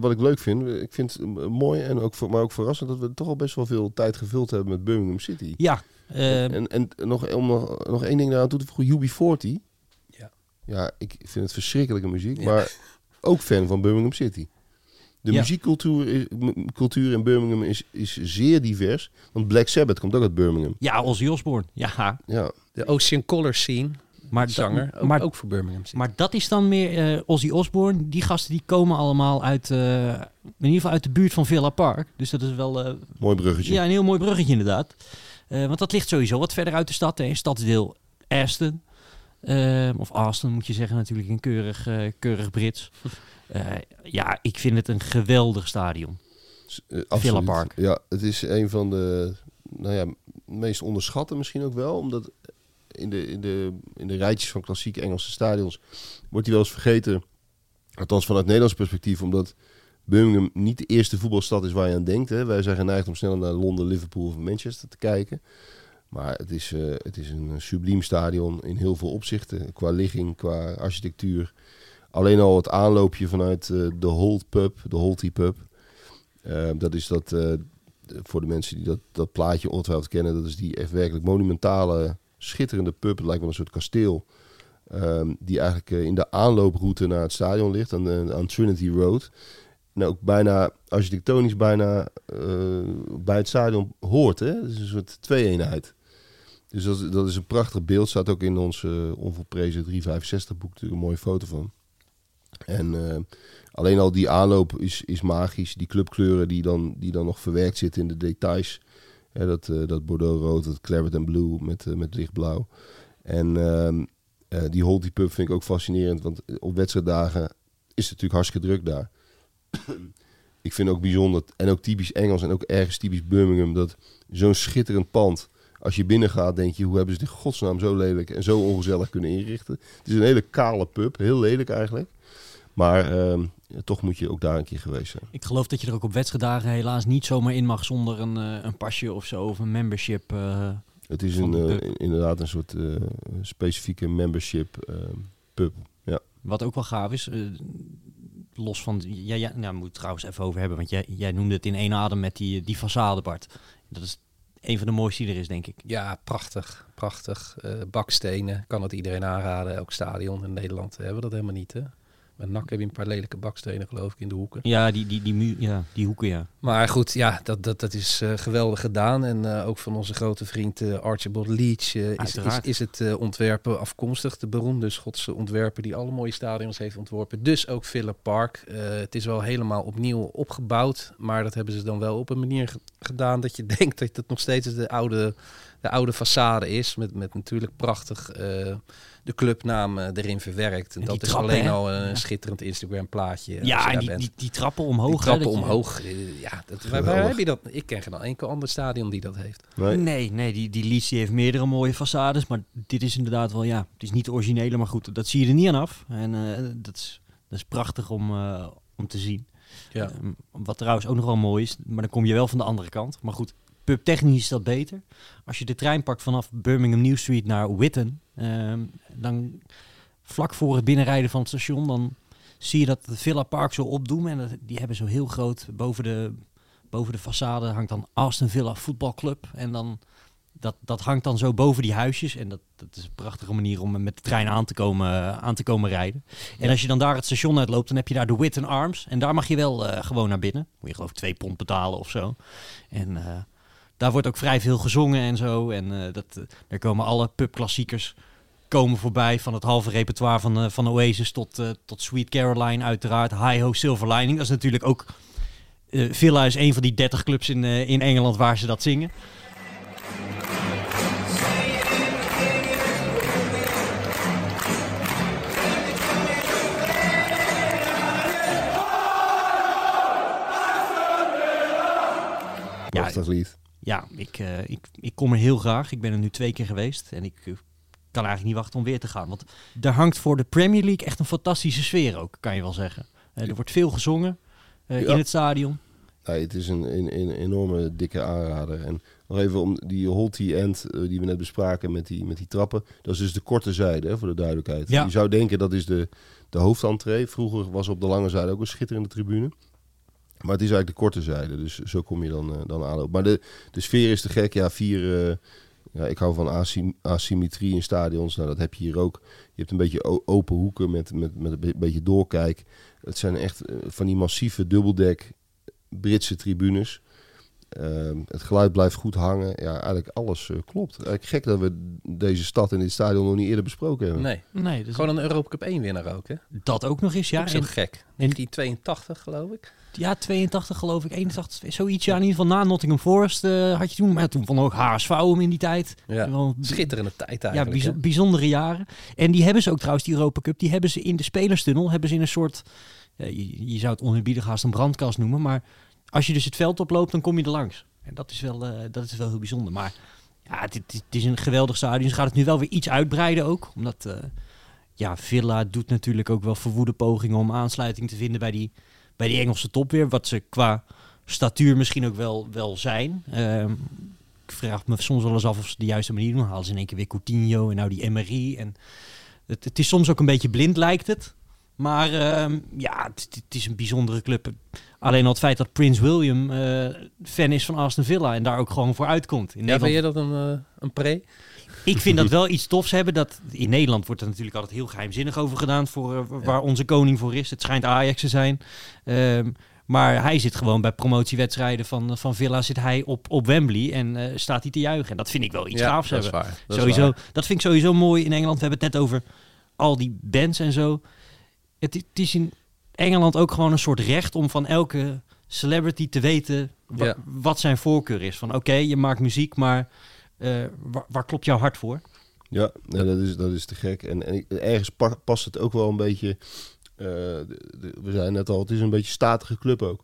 wat ik leuk vind, ik vind het mooi en ook, voor, maar ook verrassend dat we toch al best wel veel tijd gevuld hebben met Birmingham City. Ja, en en nog, om nog, nog één ding eraan toe te voegen, UB40. Ja. Ja, ik vind het verschrikkelijke muziek, Ja. maar ook fan van Birmingham City. De Ja. muziekcultuur is- m- cultuur in Birmingham is, is zeer divers. Want Black Sabbath komt ook uit Birmingham. ja, Ozzy Osbourne. Ja, Ja, De Ocean Color scene, maar, zanger, ook, maar, ook voor Birmingham City. maar dat is dan meer eh, Ozzy Osbourne. Die gasten die komen allemaal uit, eh, in ieder geval uit de buurt van Villa Park. Dus dat is wel eh, mooi bruggetje. Ja, een heel mooi bruggetje inderdaad. Eh, want dat ligt sowieso wat verder uit de stad. Hè. Stadsdeel Aston. Of Aston moet je zeggen natuurlijk in keurig, eh, keurig Brits. Eh, ja, ik vind het een geweldig stadion. Villa Park. Ja, het is een van de nou ja, meest onderschatte misschien ook wel. Omdat in de, in, de, in de rijtjes van klassieke Engelse stadions wordt die wel eens vergeten. Althans vanuit Nederlands perspectief. Omdat Birmingham niet de eerste voetbalstad is waar je aan denkt. Hè. Wij zijn geneigd om sneller naar Londen, Liverpool of Manchester te kijken. Maar het is, eh, het is een subliem stadion in heel veel opzichten. Qua ligging, qua architectuur. Alleen al het aanloopje vanuit eh, de Holt Pub, de Holty Pub. Eh, dat is dat, voor de mensen die dat, dat plaatje ongetwijfeld kennen, dat is die echt werkelijk monumentale, schitterende pub. Het lijkt wel een soort kasteel. ehm, die eigenlijk eh, in de aanlooproute naar het stadion ligt, aan, aan Trinity Road. en ook bijna architectonisch bijna eh, bij het stadion hoort. Hè? Het is een soort twee-eenheid. Dus dat, is- dat is een prachtig beeld. Staat ook in ons eh onvolprezen 365 boek natuurlijk een mooie foto van. En alleen al die aanloop is, is magisch. Die clubkleuren die dan, die dan nog verwerkt zitten in de details. Dat, eh, dat Bordeaux rood, dat Claret en Blue met, eh, met lichtblauw. En ehm, eh, die Holty Pub vind ik ook fascinerend. Want op wedstrijddagen is het natuurlijk hartstikke druk daar. ik vind ook bijzonder, en ook typisch Engels en ook ergens typisch Birmingham, dat zo'n schitterend pand. Als je binnen gaat, denk je, hoe hebben ze dit godsnaam zo lelijk en zo ongezellig kunnen inrichten? Het is een hele kale pub, heel lelijk eigenlijk. Maar ehm, toch moet je ook daar een keer geweest zijn. Ik geloof dat je er ook op wedstrijddagen helaas niet zomaar in mag zonder een, eh, een pasje of zo of een membership. eh. Het is een, eh, inderdaad een soort eh, specifieke membership ehm, pub. Wat ook wel gaaf is, los van... Ja, ja, nou, moet het trouwens even over hebben, want jij, jij noemde het in één adem met die, die façade, Bart. Dat is een van de mooiste die er is, denk ik. Ja, prachtig. Prachtig. Eh, bakstenen. Kan het iedereen aanraden. Elk stadion in Nederland hebben we dat helemaal niet. Hè? Bij NAC heb je een paar lelijke bakstenen geloof ik in de hoeken. Ja, die, die, die, mu- ja, die hoeken, ja. Maar goed, ja, dat, dat, dat is eh, geweldig gedaan. En eh, ook van onze grote vriend eh, Archibald Leach is, is, is het ontwerpen afkomstig. De beroemde Schotse ontwerper die alle mooie stadions heeft ontworpen. Dus ook Villa Park. Het is wel helemaal opnieuw opgebouwd. Maar dat hebben ze dan wel op een manier ge- gedaan dat je denkt dat het nog steeds de oude, de oude façade is. Met, met natuurlijk prachtig eh, de clubnaam eh, erin verwerkt. En En dat is alleen hè? al een Ja. schitterend Instagram plaatje. je Ja, en die, die, die trappen omhoog. Die trappen omhoog. eh, Ja, dat, waar, heb je dat? Ik ken geen enkel ander stadion die dat heeft. Nee? Nee, nee, die, die Leeds die heeft meerdere mooie façades, maar dit is inderdaad wel, ja, het is niet de originele, maar goed, dat zie je er niet aan af. En eh, dat, is, dat is prachtig om, eh, om te zien. Ja. Ehm, wat trouwens ook nog wel mooi is, maar dan kom je wel van de andere kant. Maar goed, pubtechnisch is dat beter. Als je de trein pakt vanaf Birmingham New Street naar Witten, ehm, dan vlak voor het binnenrijden van het station, dan zie je dat de Villa Park zo opdoen. En dat, die hebben zo heel groot boven de, boven de façade hangt dan Aston Villa Voetbalclub. En dan dat, dat hangt dan zo boven die huisjes. En dat, dat is een prachtige manier om met de trein aan te komen, aan te komen rijden. En als je dan daar het station uitloopt, dan heb je daar de Witten Arms. En daar mag je wel eh, gewoon naar binnen. Moet je geloof ik twee pond betalen of zo. En eh, daar wordt ook vrij veel gezongen en zo. En eh, dat, eh, daar komen alle pubklassiekers komen voorbij. Van het halve repertoire van, eh, van Oasis tot, tot Sweet Caroline uiteraard. Hi Ho Silver Lining. Dat is natuurlijk ook... Villa is een van die 30 clubs in, in Engeland waar ze dat zingen. Ja, Prachtig lied. Ja, ik, eh, ik, ik kom er heel graag. Ik ben er nu twee keer geweest en ik eh, kan eigenlijk niet wachten om weer te gaan. Want er hangt voor de Premier League echt een fantastische sfeer ook, kan je wel zeggen. Eh, er wordt veel gezongen Ja. in het stadion. Nee, het is een, een, een enorme dikke aanrader. En nog even om die Holty End die we net bespraken met die, met die trappen. Dat is dus de korte zijde, hè, voor de duidelijkheid. Ja. Je zou denken dat is de, de hoofdentree. Vroeger was op de lange zijde ook een schitterende tribune. Maar het is eigenlijk de korte zijde, dus zo kom je dan, eh, dan aan. Maar de, de sfeer is te gek. Ja, vier... eh, ja, ik hou van asym- asymmetrie in stadions. Nou, dat heb je hier ook. Je hebt een beetje open hoeken met, met, met een be- beetje doorkijk. Het zijn echt eh, van die massieve dubbeldek Britse tribunes. Ehm, het geluid blijft goed hangen. Ja, eigenlijk alles klopt. Eigenlijk gek dat we deze stad en dit stadion nog niet eerder besproken hebben. Nee, Nee, dus gewoon een Europa Cup 1 winnaar ook, hè? dat ook nog eens. Ja, en, gek. 1982 geloof ik. Ja 82 geloof ik, 81, zoiets. Ja, in ieder geval na Nottingham Forest eh, had je toen. Maar toen vond ook HSV in die tijd. Ja. Wel- Schitterende tijd Ja, eigenlijk. hè? bijzondere jaren. En die hebben ze ook trouwens, die Europa Cup, die hebben ze in de spelerstunnel, hebben ze in een soort, ja, je, je zou het oneerbiedig haast een brandkast noemen, maar als je dus het veld oploopt, dan kom je er langs. En dat is wel, eh, dat is wel heel bijzonder. Maar ja, het, het, het is een geweldig stadion. Ze gaat het nu wel weer iets uitbreiden ook, omdat eh, ja, Villa doet natuurlijk ook wel verwoede pogingen om aansluiting te vinden bij die, bij die Engelse top weer, wat ze qua statuur misschien ook wel, wel zijn. Ehm, ik vraag me soms wel eens af of ze de juiste manier doen. Halen ze in één keer weer Coutinho en nou die Emery. En het, het is soms ook een beetje blind, lijkt het. Maar ehm, ja, het, het is een bijzondere club. Alleen al het feit dat Prins William eh, fan is van Aston Villa en daar ook gewoon voor uitkomt. In Ja, vind Nederland, je dat een, eh, een pre? Ik vind dat wel iets tofs hebben. Dat, in Nederland wordt er natuurlijk altijd heel geheimzinnig over gedaan voor, eh, waar onze koning voor is. Het schijnt Ajax te zijn. Ehm, Maar hij zit gewoon bij promotiewedstrijden van, van Villa zit hij op, op Wembley en eh, staat hij te juichen. En dat vind ik wel iets Ja, gaafs hebben. waar. Dat sowieso, dat vind ik sowieso mooi in Engeland. We hebben het net over al die bands en zo. Het, het is in Engeland ook gewoon een soort recht om van elke celebrity te weten wa- Ja. wat zijn voorkeur is. Van oké, je maakt muziek, maar eh, waar, waar klopt jouw hart voor? Ja, ja, dat, is, dat is te gek. En, en ergens pa- past het ook wel een beetje. eh, de- de- we zeiden net al, het is een beetje statige club ook.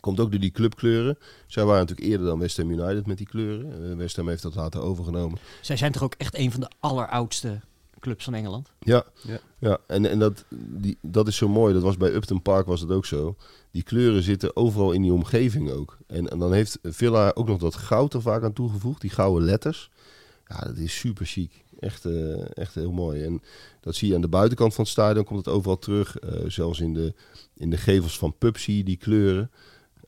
Komt ook door die clubkleuren. Zij waren natuurlijk eerder dan West Ham United met die kleuren. Eh, West Ham heeft dat later overgenomen. Zij zijn toch ook echt een van de alleroudste clubs van Engeland? Ja, Ja. ja. en, en dat, die, dat is zo mooi. Dat was bij Upton Park was het ook zo. Die kleuren zitten overal in die omgeving ook. En, en dan heeft Villa ook nog dat goud er vaak aan toegevoegd. Die gouden letters. Ja, dat is super chic. Echt, eh, echt heel mooi. En dat zie je aan de buitenkant van het stadion. Komt het overal terug. Eh, zelfs in de, in de gevels van pub zie je die kleuren.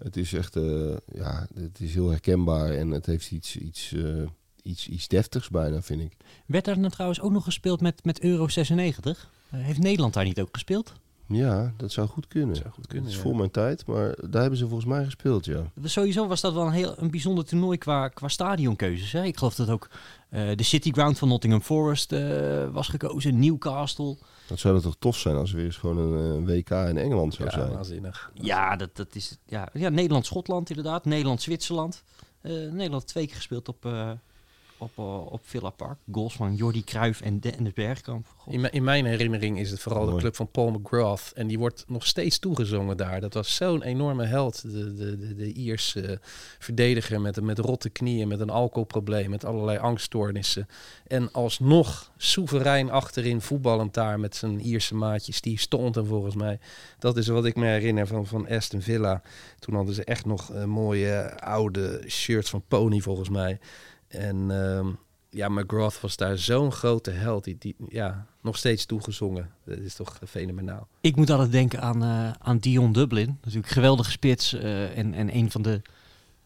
Het is echt, eh, ja, het is heel herkenbaar. En het heeft iets, iets, eh, iets, iets deftigs bijna, vind ik. Werd daar dan trouwens ook nog gespeeld met, met Euro 96? Eh, heeft Nederland daar niet ook gespeeld? Ja, dat zou goed kunnen. zou goed kunnen, Dat is ja. voor mijn tijd, maar daar hebben ze volgens mij gespeeld, ja. Sowieso was dat wel een heel een bijzonder toernooi qua, qua stadionkeuzes. Hè? Ik geloof dat ook eh, de City Ground van Nottingham Forest eh, was gekozen, Newcastle. Dat zou dat toch tof zijn als er weer eens gewoon een, WK in Engeland zou Ja, zijn. waanzinnig. Ja, dat, dat is ja, ja, Nederland-Schotland inderdaad, Nederland-Zwitserland. Eh, Nederland twee keer gespeeld op, eh, op, eh, op Villa Park. Goals van Jordi Cruijff en Dennis Bergkamp. In, mijn- in mijn herinnering is het vooral de club van Paul McGrath. En die wordt nog steeds toegezongen daar. Dat was zo'n enorme held. De, de, de, de Ierse verdediger met, een- met rotte knieën, met een alcoholprobleem, met allerlei angststoornissen. En alsnog soeverein achterin voetballend daar met zijn Ierse maatje Steve Staunton volgens mij. Dat is wat ik me herinner van, van Aston Villa. Toen hadden ze echt nog mooie oude shirts van Pony volgens mij. En ehm, ja, McGrath was daar zo'n grote held. Die, die ja, nog steeds toegezongen. Dat is toch fenomenaal. Ik moet altijd denken aan, eh, aan Dion Dublin. Natuurlijk geweldige spits. eh, en, en een van de,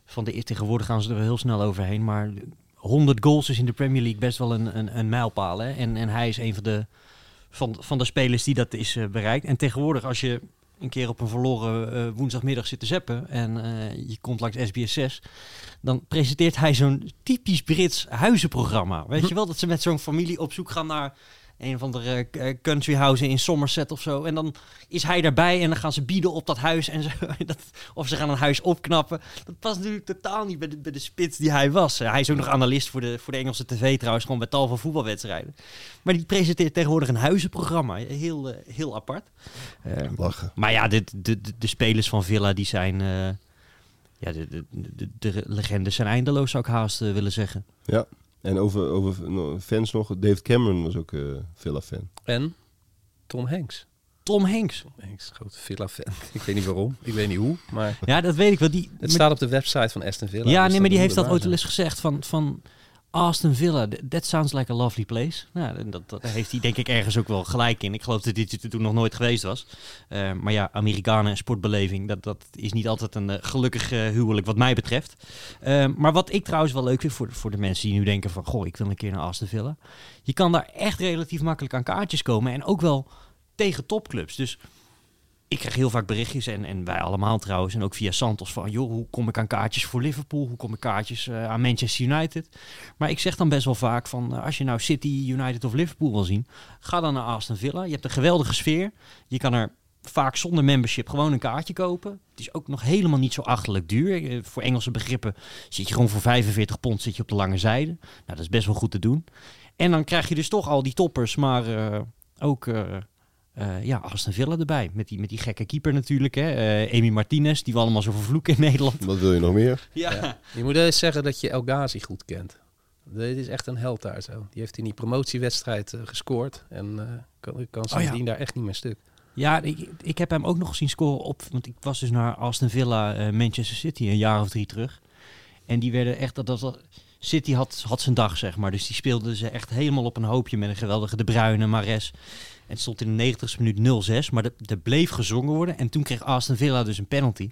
van de... Tegenwoordig gaan ze er wel heel snel overheen. Maar 100 goals is in de Premier League best wel een, een, een mijlpaal. Hè? En, en hij is een van de, van, van de spelers die dat is eh, bereikt. En tegenwoordig als je een keer op een verloren eh, woensdagmiddag zit te zeppen... en eh, je komt langs SBS 6... dan presenteert hij zo'n typisch Brits huizenprogramma. Weet je wel, dat ze met zo'n familie op zoek gaan naar... Een van de eh, country house in Somerset of zo. En dan is hij daarbij en dan gaan ze bieden op dat huis. En zo, dat, of ze gaan een huis opknappen. Dat past natuurlijk totaal niet bij de, bij de spits die hij was. Hij is ook nog analist voor de, voor de Engelse tv trouwens. Gewoon bij tal van voetbalwedstrijden. Maar die presenteert tegenwoordig een huizenprogramma. Heel, eh, heel apart. Lachen. maar ja, de, de, de, spelers van Villa die zijn... ja, de, de, de, de legendes zijn eindeloos zou ik haast willen zeggen. Ja. En over, over fans nog, David Cameron was ook eh Villa-fan. En Tom Hanks. Tom Hanks. Tom Hanks, grote Villa-fan. ik weet niet waarom. Ik weet niet hoe. Maar Ja, dat weet ik wel. Die, het staat op de website van Aston Villa. Ja, dus nee, maar die heeft dat ooit wel eens gezegd van, van Aston Villa. th- That sounds like a lovely place. Nou, dat, dat heeft hij denk ik ergens ook wel gelijk in. Ik geloof dat dit toen nog nooit geweest was. Eh, maar ja, Amerikanen en sportbeleving, dat, dat is niet altijd een eh, gelukkig eh, huwelijk wat mij betreft. Eh, maar wat ik trouwens wel leuk vind voor, voor de mensen die nu denken van... Goh, ik wil een keer naar Aston Villa. Je kan daar echt relatief makkelijk aan kaartjes komen. En ook wel tegen topclubs. Dus ik krijg heel vaak berichtjes, en, en wij allemaal trouwens, en ook via Santos, van joh, hoe kom ik aan kaartjes voor Liverpool? Hoe kom ik kaartjes eh, aan Manchester United? Maar ik zeg dan best wel vaak van, eh, als je nou City, United of Liverpool wil zien, ga dan naar Aston Villa. Je hebt een geweldige sfeer. Je kan er vaak zonder membership gewoon een kaartje kopen. Het is ook nog helemaal niet zo achterlijk duur. Eh, voor Engelse begrippen zit je gewoon voor 45 pond zit je op de lange zijde. Nou, dat is best wel goed te doen. En dan krijg je dus toch al die toppers, maar ook... eh, ja, Aston Villa erbij. Met die, met die gekke keeper natuurlijk. Hè. Eh Amy Martinez, die we allemaal zo vervloeken in Nederland. Wat wil je nog meer? Ja. Ja. Je moet eens zeggen dat je El Ghazi goed kent. Dit is echt een held daar zo. Die heeft in die promotiewedstrijd eh, gescoord. En eh, kan, kan ja. sindsdien daar echt niet meer stuk. Ja, ik, ik heb hem ook nog zien scoren op... Want ik was dus naar Aston Villa, eh, Manchester City een jaar of drie terug. En die werden echt... Dat, dat, dat- City had, had zijn dag, zeg maar. Dus die speelden ze echt helemaal op een hoopje met een geweldige De Bruyne, Mares. Het stond in de 90ste minuut 0-6. Maar er- er bleef gezongen worden. En toen kreeg Aston Villa dus een penalty.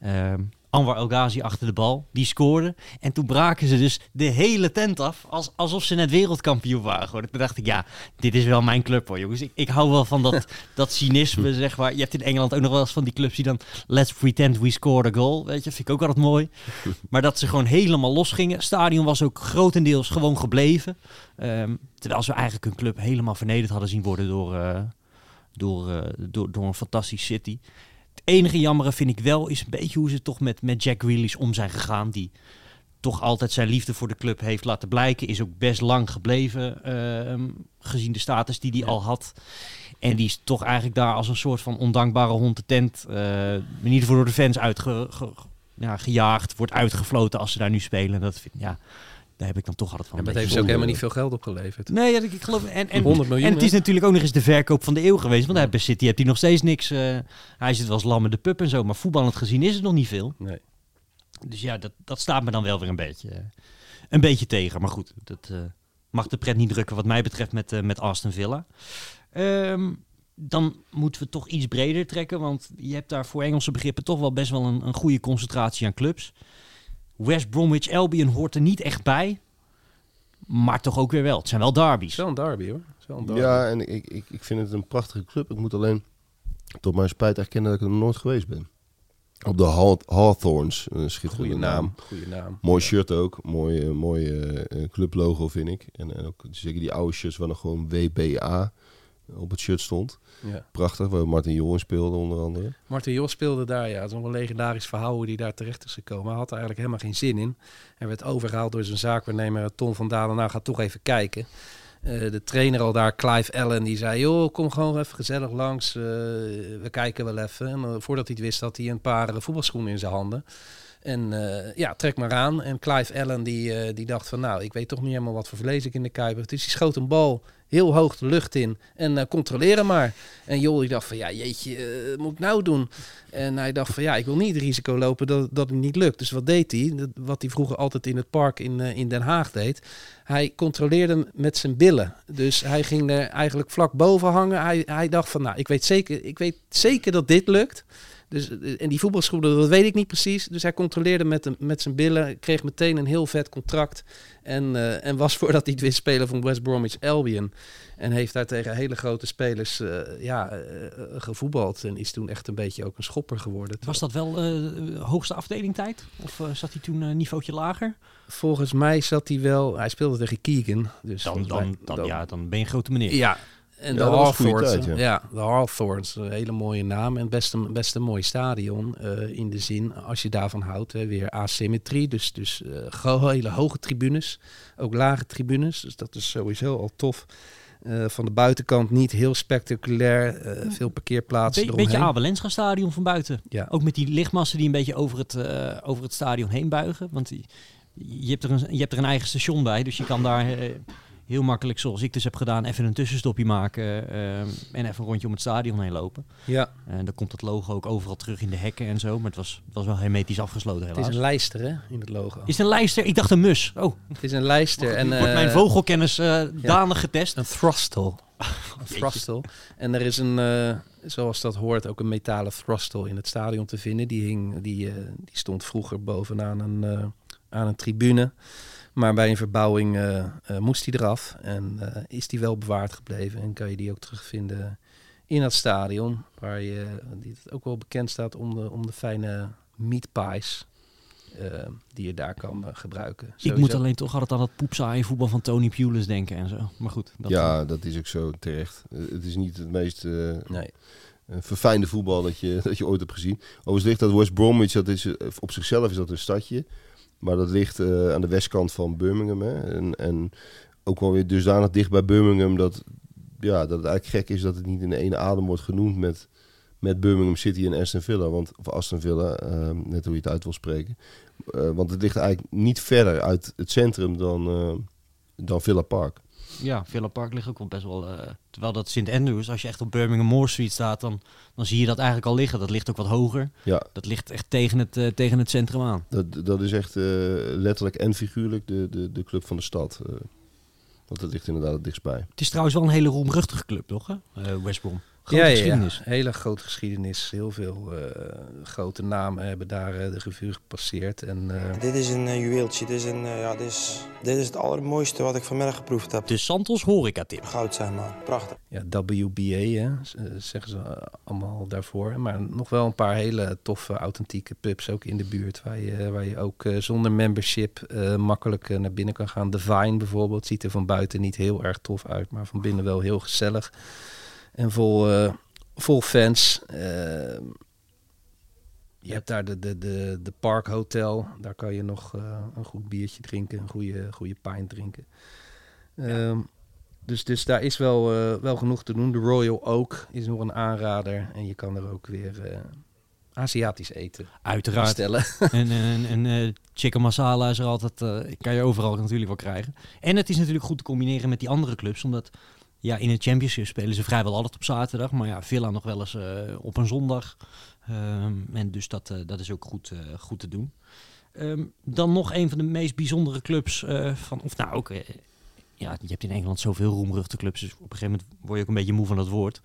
Ehm, Anwar El Ghazi achter de bal. Die scoorde. En toen braken ze dus de hele tent af. Als, alsof ze net wereldkampioen waren. geworden. Toen dacht ik, ja, dit is wel mijn club hoor jongens. Ik, ik hou wel van dat, dat cynisme, zeg maar. Je hebt in Engeland ook nog wel eens van die clubs die dan... Let's pretend we scored a goal. Weet je, vind ik ook altijd mooi. Maar dat ze gewoon helemaal los gingen. Het stadion was ook grotendeels gewoon gebleven. Ehm, terwijl ze eigenlijk hun club helemaal vernederd hadden zien worden door, eh, door, eh, door, door een fantastisch City. Enige jammere vind ik wel is een beetje hoe ze toch met, met Jack Grealish om zijn gegaan. Die toch altijd zijn liefde voor de club heeft laten blijken. Is ook best lang gebleven, ehm, gezien de status die hij al had. En die is toch eigenlijk daar als een soort van ondankbare hond de tent, eh, in ieder geval door de fans uitge, ge- ja, gejaagd, wordt uitgefloten als ze daar nu spelen. Dat vind, ja, daar heb ik dan toch altijd van. Ja, maar het heeft ze ook helemaal niet veel geld opgeleverd. Nee, ja, ik geloof. En, en, 100 miljoen, en het is natuurlijk ook nog eens de verkoop van de eeuw geweest. Want hij bij City heeft hij nog steeds niks. eh, hij zit wel als lam in de pub en zo. Maar voetballend gezien is het nog niet veel. Nee. Dus ja, dat, dat staat me dan wel weer een beetje, eh, een beetje tegen. Maar goed, dat eh, mag de pret niet drukken wat mij betreft met, met Aston Villa. Ehm, dan moeten we toch iets breder trekken. Want je hebt daar voor Engelse begrippen toch wel best wel een, een goede concentratie aan clubs. West Bromwich Albion hoort er niet echt bij. Maar toch ook weer wel. Het zijn wel Het derbies. is wel een derby hoor. Het is wel een derby. Ja, en ik, ik, ik vind het een prachtige club. Ik moet alleen tot mijn spijt erkennen dat ik er nog nooit geweest ben. Op de Haw- Hawthorns, een schitterende Goeie naam. naam. Goeie naam. Mooi shirt ook, mooi, eh, mooi eh, eh, clublogo vind ik. En, en ook zeker die oude shirts waar nog gewoon WBA op het shirt stond. Ja. Prachtig, waar Martin Jol speelde onder andere. Martin Jos speelde daar, ja. Het is nog een legendarisch verhaal hoe hij daar terecht is gekomen. Hij had er eigenlijk helemaal geen zin in. Hij werd overgehaald door zijn zaakwaarnemer Tom van Dalen. Nou, ga toch even kijken. Eh, de trainer al daar, Clive Allen, die zei... joh, kom gewoon even gezellig langs. eh, we kijken wel even. En eh, voordat hij het wist, had hij een paar voetbalschoenen in zijn handen. En ja, trek maar aan. En Clive Allen die, die dacht van... nou, ik weet toch niet helemaal wat voor vlees ik in de kuip. Dus die schoot een bal heel hoog de lucht in. En eh controleren maar. En Jol die dacht van... ja, jeetje, eh, moet ik nou doen? En hij dacht van ja, ik wil niet het risico lopen dat, dat het niet lukt. Dus wat deed hij? Wat hij vroeger altijd in het park in, eh, in Den Haag deed. Hij controleerde met zijn billen. Dus hij ging er eigenlijk vlak boven hangen. Hij, hij dacht van nou, ik weet, zeker, ik weet zeker dat dit lukt. Dus, eh, en die voetbalschoenen, dat weet ik niet precies. Dus hij controleerde met, hem, met zijn billen. Kreeg meteen een heel vet contract. En, eh, en was voordat hij het wist speler van West Bromwich Albion. En heeft daar tegen hele grote spelers eh, ja, gevoetbald. En is toen echt een beetje ook een schopper geworden. Was dat wel eh hoogste afdeling tijd? Of zat hij toen een niveautje lager? Volgens mij zat hij wel... Hij speelde tegen Keegan. Dus Dan, dan, mij- dan, ja, dan ben je een grote meneer. Ja, en de dat was een goede Hawthorns. tijd, ja. ja. de Hawthorns, een hele mooie naam en best een, best een mooi stadion. eh, in de zin, als je daarvan houdt, hè, weer asymmetrie. Dus, dus eh, hele hoge tribunes, ook lage tribunes. Dus dat is sowieso al tof. Eh, van de buitenkant niet heel spectaculair. eh, veel parkeerplaatsen Be eromheen. beetje Abelenscha stadion van buiten. Ja. Ook met die lichtmassen die een beetje over het, eh, over het stadion heen buigen. Want die- je hebt, er een, je hebt er een eigen station bij. Dus je kan daar eh, heel makkelijk, zoals ik dus heb gedaan, even een tussenstopje maken. eh, en even een rondje om het stadion heen lopen. ja, En dan komt het logo ook overal terug in de hekken en zo. Maar het was, het was wel hermetisch afgesloten het helaas. is een lijster hè, in het logo. Is het een lijster? Ik dacht een mus. Oh, Het is een lijster. en, wordt mijn eh, vogelkennis eh danig getest. Een thrustle. Een thrustle. En er is een, zoals dat hoort, ook een metalen thrustle in het stadion te vinden. Die, hing, die, die stond vroeger bovenaan een, aan een tribune. Maar bij een verbouwing eh, eh, moest die eraf. En eh, is die wel bewaard gebleven. En kan je die ook terugvinden in het stadion. Waar je, die het ook wel bekend staat om de, om de fijne meat pies. die je daar kan gebruiken. Ik moet alleen toch altijd aan dat poepsaaie voetbal van Tony Pulis denken en zo. Maar goed. Dat ja, dat is ook zo terecht. Het is niet het meest eh, Nee. eh, verfijnde voetbal dat je, dat je ooit hebt gezien. Overigens ligt dat West Bromwich, dat is, op zichzelf is dat een stadje. Maar dat ligt eh, aan de westkant van Birmingham. Hè. En, en ook wel weer dusdanig dicht bij Birmingham dat, ja, dat het eigenlijk gek is dat het niet in de ene adem wordt genoemd met, met Birmingham City en Aston Villa. Want, of Aston Villa, eh, net hoe je het uit wil spreken. Eh, want het ligt eigenlijk niet verder uit het centrum dan, eh, dan Villa Park. Ja, Villa Park ligt ook wel best wel... eh, terwijl dat St. Andrews, als je echt op Birmingham Moor Street staat, dan, dan zie je dat eigenlijk al liggen. Dat ligt ook wat hoger. Ja, Dat ligt echt tegen het, eh, tegen het centrum aan. Dat, dat is echt eh, letterlijk en figuurlijk de, de, de club van de stad. want dat ligt inderdaad het dichtstbij. Het is trouwens wel een hele roemruchtige club, toch? Hè? West Brom. Grote ja, ja, geschiedenis. Ja, hele grote geschiedenis. Heel veel eh, grote namen hebben daar eh, de revue gepasseerd. En, uh... Dit is een uh, juweeltje. Dit is, een, uh, ja, dit, is, dit is het allermooiste wat ik vanmiddag geproefd heb. De Santos horeca tip. Goud zijn maar. Prachtig. Ja, WBA hè, zeggen ze allemaal daarvoor. Maar nog wel een paar hele toffe, authentieke pubs ook in de buurt. Waar je, waar je ook zonder membership makkelijk naar binnen kan gaan. De Vine bijvoorbeeld ziet er van buiten niet heel erg tof uit. Maar van binnen wel heel gezellig. En vol, uh, vol fans. Uh, je hebt daar de, de, de, de Park Hotel. Daar kan je nog uh, een goed biertje drinken. Een goede, goede pint drinken. Ja. Um, dus, dus daar is wel, wel genoeg te doen. De Royal Oak is nog een aanrader. En je kan er ook weer Aziatisch eten Uiteraard. bestellen. en en, en uh, chicken masala is er altijd, uh, kan je overal natuurlijk wel krijgen. En het is natuurlijk goed te combineren met die andere clubs, omdat ja, in het championship spelen ze vrijwel altijd op zaterdag, maar ja, Villa nog wel eens uh, op een zondag. Um, en dus dat, dat is ook goed, goed te doen. Um, dan nog een van de meest bijzondere clubs van, of nou ook, ja, je hebt in Engeland zoveel roemruchte clubs, dus op een gegeven moment word je ook een beetje moe van dat woord.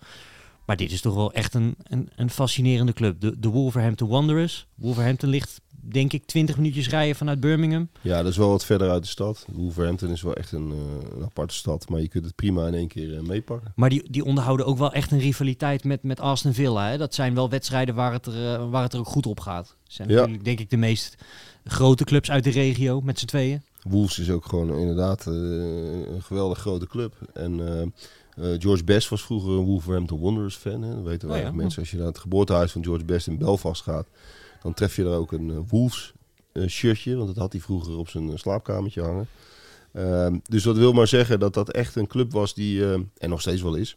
Maar dit is toch wel echt een, een, een fascinerende club. De, de Wolverhampton Wanderers. Wolverhampton ligt, denk ik, 20 minuutjes rijden vanuit Birmingham. Ja, dat is wel wat verder uit de stad. Wolverhampton is wel echt een, uh, een aparte stad. Maar je kunt het prima in één keer uh, meepakken. Maar die, die onderhouden ook wel echt een rivaliteit met, met Aston Villa. Hè? Dat zijn wel wedstrijden waar het er, uh, waar het er ook goed op gaat. Dat zijn Ja. natuurlijk, denk ik, de meest grote clubs uit de regio met z'n tweeën. Wolves is ook gewoon inderdaad eh, een geweldig grote club. En eh, George Best was vroeger een Wolverhampton Wanderers fan. Hè. Dat weten Oh weinig ja. mensen. Als je naar het geboortehuis van George Best in Belfast gaat, dan tref je daar ook een eh, Wolves eh, shirtje. Want dat had hij vroeger op zijn slaapkamertje hangen. Ehm, dus dat wil maar zeggen dat dat echt een club was die, en nog steeds wel is.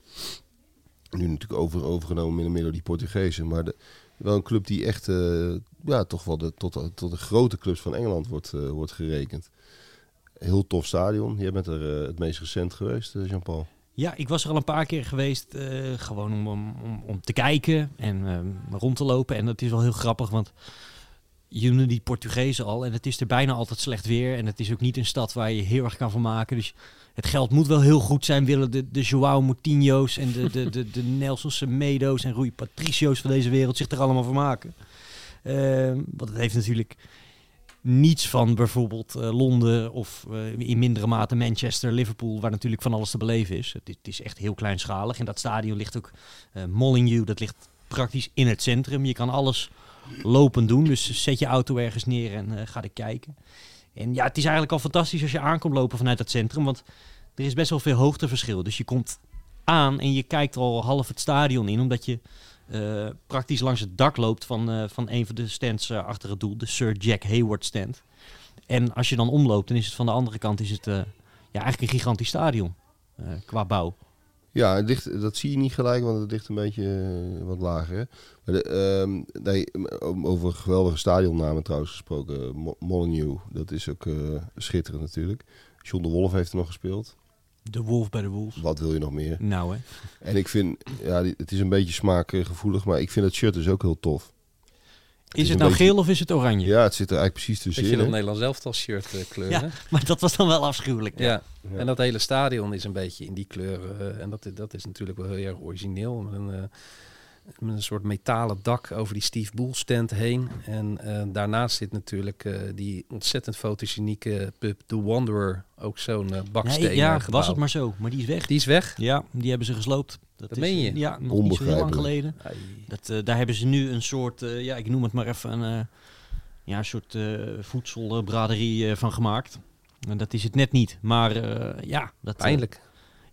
Nu natuurlijk over, overgenomen of meer door die Portugezen. Maar de, wel een club die echt ja, toch wel de, tot, tot de grote clubs van Engeland wordt, wordt gerekend. Heel tof stadion. Jij bent er het meest recent geweest, Jean-Paul. Ja, ik was er al een paar keer geweest, eh, gewoon om, om, om, te kijken en ehm, rond te lopen. En dat is wel heel grappig, want je noemde die Portugezen al en het is er bijna altijd slecht weer. En het is ook niet een stad waar je heel erg kan van maken. Dus het geld moet wel heel goed zijn, willen de, de Joao Moutinho's en de, de, de, de Nelson Semedo's en Rui Patricio's van deze wereld zich er allemaal van maken. Ehm, want het heeft natuurlijk niets van bijvoorbeeld eh, Londen of eh, in mindere mate Manchester, Liverpool, waar natuurlijk van alles te beleven is. Het, is- echt heel kleinschalig. En dat stadion ligt ook, eh Molyneux, dat ligt praktisch in het centrum. Je kan alles lopend doen, dus zet je auto ergens neer en ga er kijken. En ja, het is eigenlijk al fantastisch als je aankomt lopen vanuit het centrum, want er is best wel veel hoogteverschil. Dus je komt aan en je kijkt al half het stadion in, omdat je eh, praktisch langs het dak loopt van, eh, van een van de stands eh, achter het doel, de Sir Jack Hayward stand. En als je dan omloopt, dan is het van de andere kant is het, ja, eigenlijk een gigantisch stadion qua bouw. Ja, dat zie je niet gelijk, want het ligt een beetje wat lager. Maar de, ehm, nee, over geweldige stadionnamen trouwens gesproken. Mo- Molyneux, dat is ook schitterend natuurlijk. John de Wolf heeft er nog gespeeld. De Wolf bij de Wolves. Wat wil je nog meer? Nou hè. En ik vind, ja, het is een beetje smaakgevoelig, maar ik vind het shirt dus ook heel tof. Is het nou beetje- geel of is het oranje? Ja, het zit er eigenlijk precies Weet je tussenin. dat hè? Nederlands elftal shirt eh, kleur, Ja. hè? Maar dat was dan wel afschuwelijk. Ja. Ja. en dat hele stadion is een beetje in die kleuren. eh, en dat, dat is natuurlijk wel heel erg origineel. Met een, eh, met een soort metalen dak over die Steve Boel stand heen. En eh, daarnaast zit natuurlijk eh, die ontzettend fotogenieke pub The Wanderer. Ook zo'n eh baksteen Nee, ja, gebouw. was het maar zo. Maar die is weg. Die is weg. Ja, die hebben ze gesloopt. Dat, Dat meen je? Ja, nog niet zo heel lang geleden. Ai. Dat, eh, daar hebben ze nu een soort, eh, ja, ik noem het maar even een, eh, ja, een soort eh, voedselbraderie eh, van gemaakt. En dat is het net niet. Maar eh, ja, dat, Pijnlijk.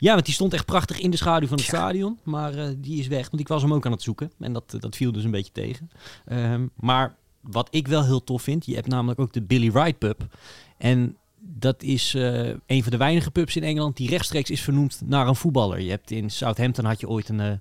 Ja, want die stond echt prachtig in de schaduw van het stadion. Maar eh, die is weg, want ik was hem ook aan het zoeken. En dat, dat viel dus een beetje tegen. Ehm, maar wat ik wel heel tof vind, je hebt namelijk ook de Billy Wright pub. En dat is eh, een van de weinige pubs in Engeland die rechtstreeks is vernoemd naar een voetballer. Je hebt in Southampton had je ooit een, eh,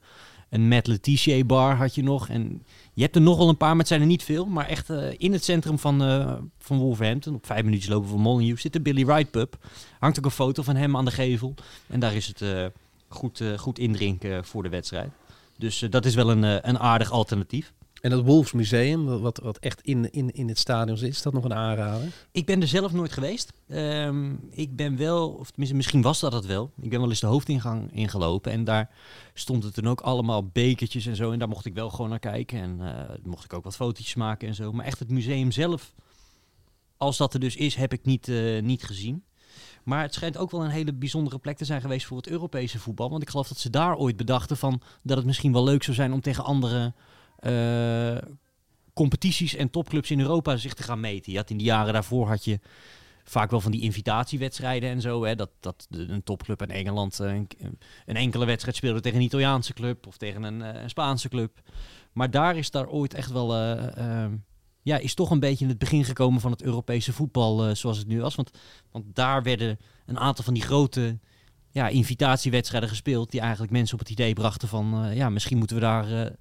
een Matt Letitia bar had je nog. En je hebt er nog wel een paar, maar het zijn er niet veel. Maar echt eh, in het centrum van, eh, van Wolverhampton, op vijf minuutjes lopen van Molyneux, zit de Billy Wright pub. Hangt ook een foto van hem aan de gevel. En daar is het eh, goed, goed indrinken voor de wedstrijd. Dus dat is wel een, een aardig alternatief. En dat Wolves Museum, wat, wat echt in, in, in het stadion zit, is dat nog een aanrader? Ik ben er zelf nooit geweest. Ehm, ik ben wel, of misschien was dat het wel. Ik ben wel eens de hoofdingang ingelopen en daar stond het dan ook allemaal bekertjes en zo. En daar mocht ik wel gewoon naar kijken en eh, mocht ik ook wat fotootjes maken en zo. Maar echt het museum zelf, als dat er dus is, heb ik niet, eh, niet gezien. Maar het schijnt ook wel een hele bijzondere plek te zijn geweest voor het Europese voetbal. Want ik geloof dat ze daar ooit bedachten van dat het misschien wel leuk zou zijn om tegen andere eh, competities en topclubs in Europa zich te gaan meten. Je had in de jaren daarvoor had je vaak wel van die invitatiewedstrijden en zo. Hè, dat, dat een topclub in Engeland eh, een, een enkele wedstrijd speelde tegen een Italiaanse club of tegen een, eh, een Spaanse club. Maar daar is daar ooit echt wel... ja, is toch een beetje in het begin gekomen van het Europese voetbal zoals het nu was. Want, want daar werden een aantal van die grote ja, invitatiewedstrijden gespeeld... die eigenlijk mensen op het idee brachten van... ja, misschien moeten we daar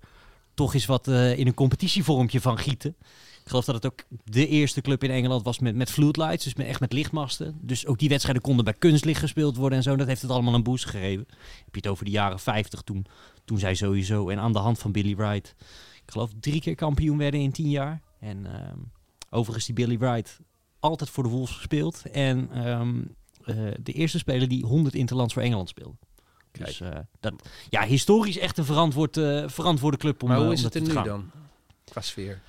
toch eens wat eh, in een competitievormpje van gieten. Ik geloof dat het ook de eerste club in Engeland was met, met floodlights, dus met, echt met lichtmasten. Dus ook die wedstrijden konden bij kunstlicht gespeeld worden en zo. Dat heeft het allemaal een boost gegeven. Heb je het over de jaren 50 toen, toen zij sowieso, en aan de hand van Billy Wright, ik geloof drie keer kampioen werden in tien jaar. En ehm, overigens die Billy Wright altijd voor de Wolves gespeeld. En ehm, eh, de eerste speler die 100 interlands voor Engeland speelde. Dus eh, dat, ja, historisch echt een verantwoord, eh, verantwoorde club om maar eh, hoe om is het er nu gaan. dan? Qua sfeer.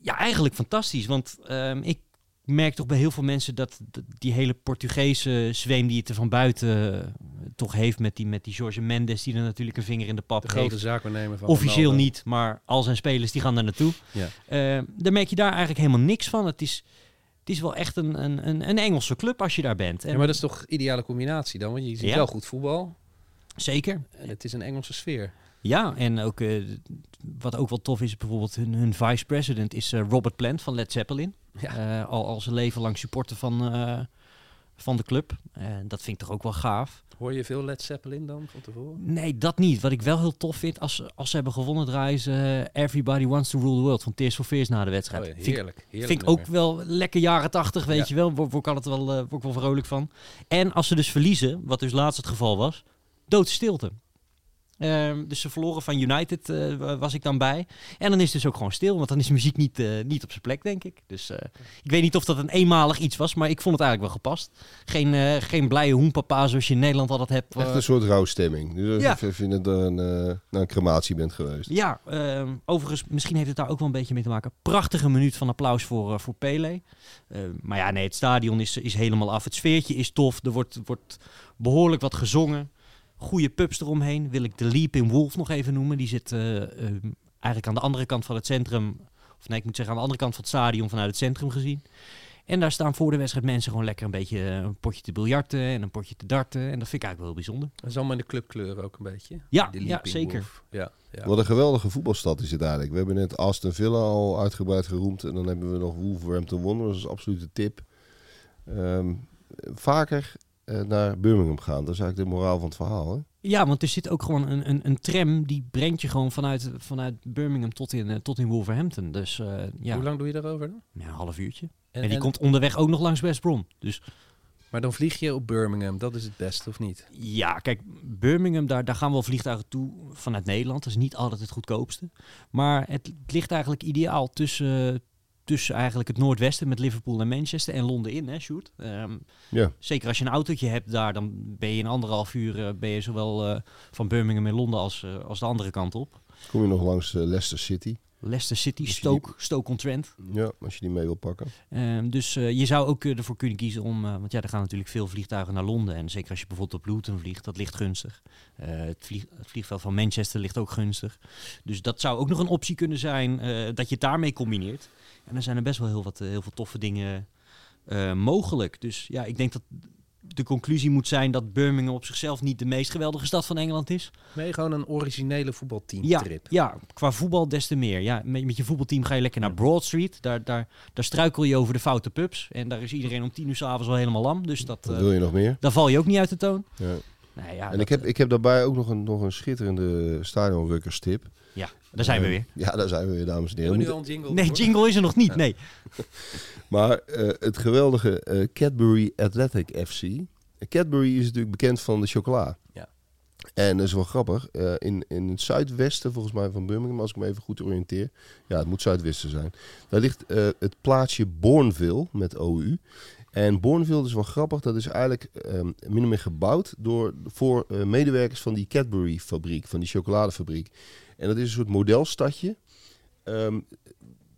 Ja, eigenlijk fantastisch. Want ehm, ik merk toch bij heel veel mensen dat die hele Portugese zweem die het er van buiten eh, toch heeft met die, met die Jorge Mendes, die er natuurlijk een vinger in de pap De grote heeft. zaakwaarnemer van Officieel Ronaldo. niet, maar al zijn spelers die gaan daar naartoe. Ja. Ehm, daar merk je daar eigenlijk helemaal niks van. Het is, het is wel echt een, een, een, een Engelse club als je daar bent. En Ja, maar dat is toch ideale combinatie dan? Want je ziet Ja. wel goed voetbal Zeker. en het is een Engelse sfeer. Ja, en ook eh, wat ook wel tof is, bijvoorbeeld hun, hun vice-president is eh, Robert Plant van Led Zeppelin. Ja. Eh, al, al zijn leven lang supporter van, van de club. En dat vind ik toch ook wel gaaf. Hoor je veel Led Zeppelin dan van tevoren? Nee, dat niet. Wat ik wel heel tof vind, als, als ze hebben gewonnen, draaien ze Everybody Wants to Rule the World van Tears for Fears na de wedstrijd. Oh ja, Vind ik- heerlijk. heerlijk Vind ik ook wel lekker jaren tachtig, weet Ja. je wel. Word, word ik altijd wel, word ik wel vrolijk van. En als ze dus verliezen, wat dus laatst het geval was, doodstilte. Ehm, dus ze verloren van United, eh, wa- was ik dan bij. En dan is het dus ook gewoon stil, want dan is de muziek niet, eh, niet op zijn plek, denk ik. Dus eh, ik weet niet of dat een eenmalig iets was, maar ik vond het eigenlijk wel gepast. Geen, geen blije hoenpapa zoals je in Nederland altijd hebt. Echt een soort rouwstemming. Dus Ja. alsof je net een, naar een crematie bent geweest. Ja, ehm, overigens, misschien heeft het daar ook wel een beetje mee te maken. Prachtige minuut van applaus voor, voor Pele. Eh, maar ja, nee, het stadion is, is helemaal af. Het sfeertje is tof. Er wordt, wordt behoorlijk wat gezongen. Goede pubs eromheen. Wil ik de Leaping Wolf nog even noemen. Die zit eh, ehm, eigenlijk aan de andere kant van het centrum. Of nee, ik moet zeggen aan de andere kant van het stadion vanuit het centrum gezien. En daar staan voor de wedstrijd mensen gewoon lekker een beetje eh, een potje te biljarten en een potje te darten. En dat vind ik eigenlijk wel heel bijzonder. Dat is allemaal in de clubkleuren ook een beetje. Ja, Die ja, zeker. Ja, ja. Wat een geweldige voetbalstad is het eigenlijk. We hebben net Aston Villa al uitgebreid geroemd. En dan hebben we nog Wolverhampton Wanderers. Dat is absoluut de tip. Ehm, vaker naar Birmingham gaan. Dat is eigenlijk de moraal van het verhaal. Hè? Ja, want er zit ook gewoon een, een, een tram die brengt je gewoon vanuit, vanuit Birmingham tot in, eh, tot in Wolverhampton. Dus eh, ja, Hoe lang doe je daarover dan? ja, een half uurtje. En, En, die en- komt onderweg ook nog langs West Brom. Dus Maar dan vlieg je op Birmingham. Dat is het beste, of niet? ja, kijk, Birmingham, daar, daar gaan wel vliegtuigen toe vanuit Nederland. Dat is niet altijd het goedkoopste. Maar het ligt eigenlijk ideaal tussen, tussen eigenlijk het noordwesten met Liverpool en Manchester en Londen in, hè, Sjoerd? Ehm, Ja. Zeker als je een autootje hebt daar, dan ben je in anderhalf uur eh, ben je zowel eh, van Birmingham in Londen als, eh, als de andere kant op. Kom je nog langs Leicester City. Leicester City, Stoke, Stoke-on-Trent. Ja, als je die mee wil pakken. Ehm, dus je zou ook ervoor kunnen kiezen om, want ja, er gaan natuurlijk veel vliegtuigen naar Londen. En zeker als je bijvoorbeeld op Luton vliegt, dat ligt gunstig. Het, vlieg- het vliegveld van Manchester ligt ook gunstig. Dus dat zou ook nog een optie kunnen zijn, dat je het daarmee combineert. En dan zijn er best wel heel, wat, eh, heel veel toffe dingen eh, mogelijk. Dus ja, ik denk dat de conclusie moet zijn dat Birmingham op zichzelf niet de meest geweldige stad van Engeland is. Nee, gewoon een originele Ja, voetbalteamtrip. ja, qua voetbal des te meer. Ja, met, met je voetbalteam ga je lekker naar Broad Street. Daar, daar, daar struikel je over de foute pubs. En daar is iedereen om tien uur s'avonds al helemaal lam. Dus dat, Wat eh, wil je nog meer? daar val je ook niet uit de toon. Ja. Nee, ja, En dat- ik heb, ik heb daarbij ook nog een, nog een schitterende stadionrukkerstip. ja, daar zijn we Eh, weer. Ja, daar zijn we weer, dames en heren. We nu al moeten- een jingle? Nee, jingle is er nog niet. Nee. Maar eh, het geweldige eh, Cadbury Athletic FC. Cadbury is natuurlijk bekend van de chocola. Ja. En dat is wel grappig. eh, in, in het zuidwesten, volgens mij van Birmingham, als ik me even goed oriënteer. Ja, het moet zuidwesten zijn. Daar ligt eh, het plaatsje Bourneville met OU. En Bourneville is wel grappig. Dat is eigenlijk ehm min of meer gebouwd door, voor eh, medewerkers van die Cadbury-fabriek, van die chocoladefabriek. En dat is een soort modelstadje. Ehm,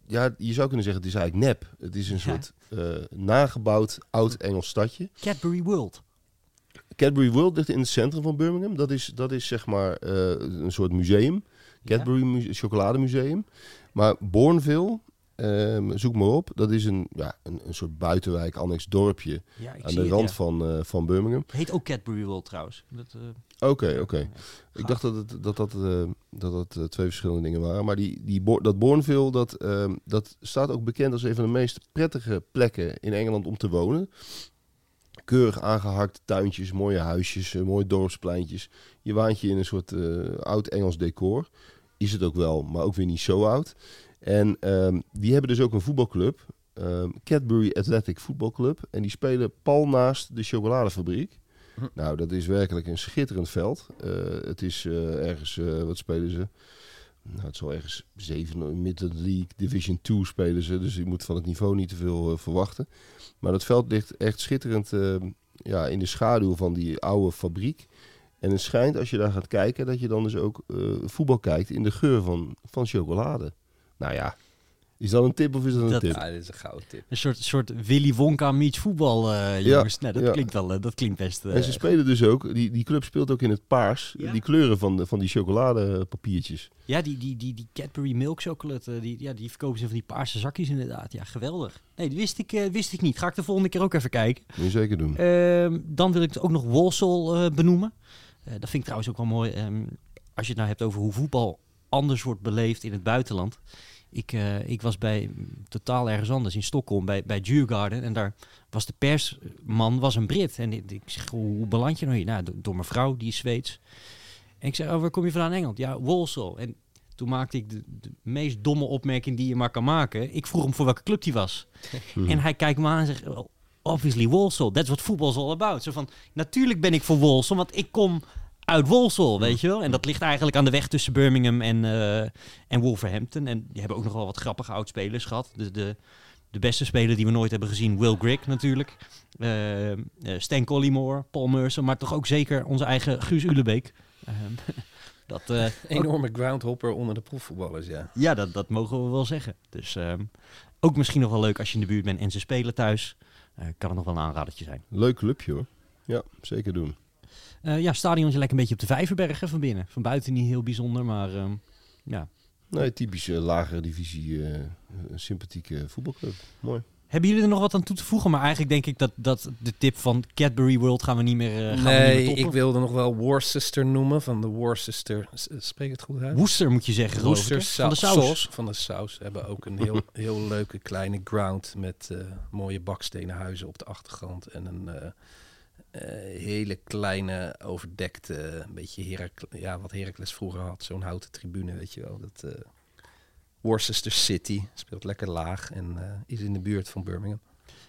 ja, je zou kunnen zeggen, het is eigenlijk nep. Het is een Ja. soort eh, nagebouwd oud-Engels stadje. Cadbury World. Cadbury World ligt in het centrum van Birmingham. Dat is, dat is zeg maar eh, een soort museum. Cadbury mu chocolademuseum. Maar Bourneville, ehm, zoek maar op. Dat is een, ja, een, een soort buitenwijk, annex dorpje. Ja, aan de het, rand ja. van, eh, van Birmingham. Heet ook Cadbury World trouwens. Eh, Oké, oké. Ik dacht dat het, dat, dat, eh, dat, dat twee verschillende dingen waren. Maar die, die, dat Bourneville, dat, ehm, dat staat ook bekend als een van de meest prettige plekken in Engeland om te wonen. Keurig aangehakte tuintjes, mooie huisjes, mooie dorpspleintjes. Je waant je in een soort oud-Engels decor. Is het ook wel, maar ook weer niet zo oud. En ehm, die hebben dus ook een voetbalclub. ehm, Cadbury Athletic Football Club. En die spelen pal naast de chocoladefabriek. Nou, dat is werkelijk een schitterend veld. Eh, het is eh, ergens, eh, wat spelen ze? Nou, het zal ergens 7 Midland League Division 2 spelen ze. Dus je moet van het niveau niet te veel verwachten. Maar dat veld ligt echt schitterend eh, ja, in de schaduw van die oude fabriek. En het schijnt, als je daar gaat kijken, dat je dan dus ook voetbal kijkt in de geur van, van chocolade. Nou ja, is dat een tip of is dat een Dat- tip? Ja, dit is een gouden tip. Een soort, soort Willy Wonka meets voetbal, eh, Ja, jongens. Nou, dat, ja. klinkt wel, eh, dat klinkt best... eh, En ze spelen dus ook, die, die club speelt ook in het paars, Ja? die kleuren van, de, van die chocoladepapiertjes. ja, die, die, die, die Cadbury Milk Chocolate, eh, die, ja, die verkopen ze van die paarse zakjes inderdaad. Ja, geweldig. Nee, die wist ik, eh, wist ik niet. Ga ik de volgende keer ook even kijken. Moet je zeker doen. Ehm, dan wil ik ook nog Walsall eh, benoemen. Eh, dat vind ik trouwens ook wel mooi. ehm, als je het nou hebt over hoe voetbal anders wordt beleefd in het buitenland. Ik, eh, ik was bij totaal ergens anders in Stockholm bij, bij Djurgården. En daar was de persman was een Brit. En ik, ik zeg, hoe beland je nou hier? Nou, do- door mijn vrouw, die is Zweeds. En ik zeg, oh, waar kom je vandaan Engeland? Ja, Walsall. En toen maakte ik de, de meest domme opmerking die je maar kan maken. Ik vroeg hem voor welke club die was. En hij kijkt me aan en zegt, well, obviously Walsall. That's what is all about. Zo van, natuurlijk ben ik voor Walsall, want ik kom uit Walsall, weet je wel. En dat ligt eigenlijk aan de weg tussen Birmingham en, eh, en Wolverhampton. En die hebben ook nog wel wat grappige oudspelers gehad. De, de, de beste speler die we nooit hebben gezien, Will Grigg natuurlijk. Eh, Stan Collymore, Paul Mercer, maar toch ook zeker onze eigen Guus Ulebeek. Ehm, dat, eh, Enorme groundhopper onder de profvoetballers, ja. ja, dat, dat mogen we wel zeggen. Dus ehm, ook misschien nog wel leuk als je in de buurt bent en ze spelen thuis. Eh, kan het nog wel een aanradertje zijn. Leuk clubje hoor. Ja, zeker doen. Eh ja, stadiontje lekker een beetje op de Vijverbergen van binnen. Van buiten niet heel bijzonder, maar ehm, ja. Nee, typische lagere divisie, eh, sympathieke voetbalclub. Mooi. Hebben jullie er nog wat aan toe te voegen? Maar eigenlijk denk ik dat, dat de tip van Cadbury World gaan we niet meer, eh gaan we niet nee, meer ik wilde nog wel Worcester noemen, van de Worcester... Spreek het goed uit? Worcester moet je zeggen, ik, Worcester? Van de sau- saus. sauce. Van de saus. Hebben ook een heel, heel leuke kleine ground met eh, mooie bakstenen huizen op de achtergrond. En een eh, eh, hele kleine, overdekte, een beetje Herakles, ja, wat Heracles vroeger had. Zo'n houten tribune, weet je wel. Dat, eh, Worcester City speelt lekker laag en eh, is in de buurt van Birmingham.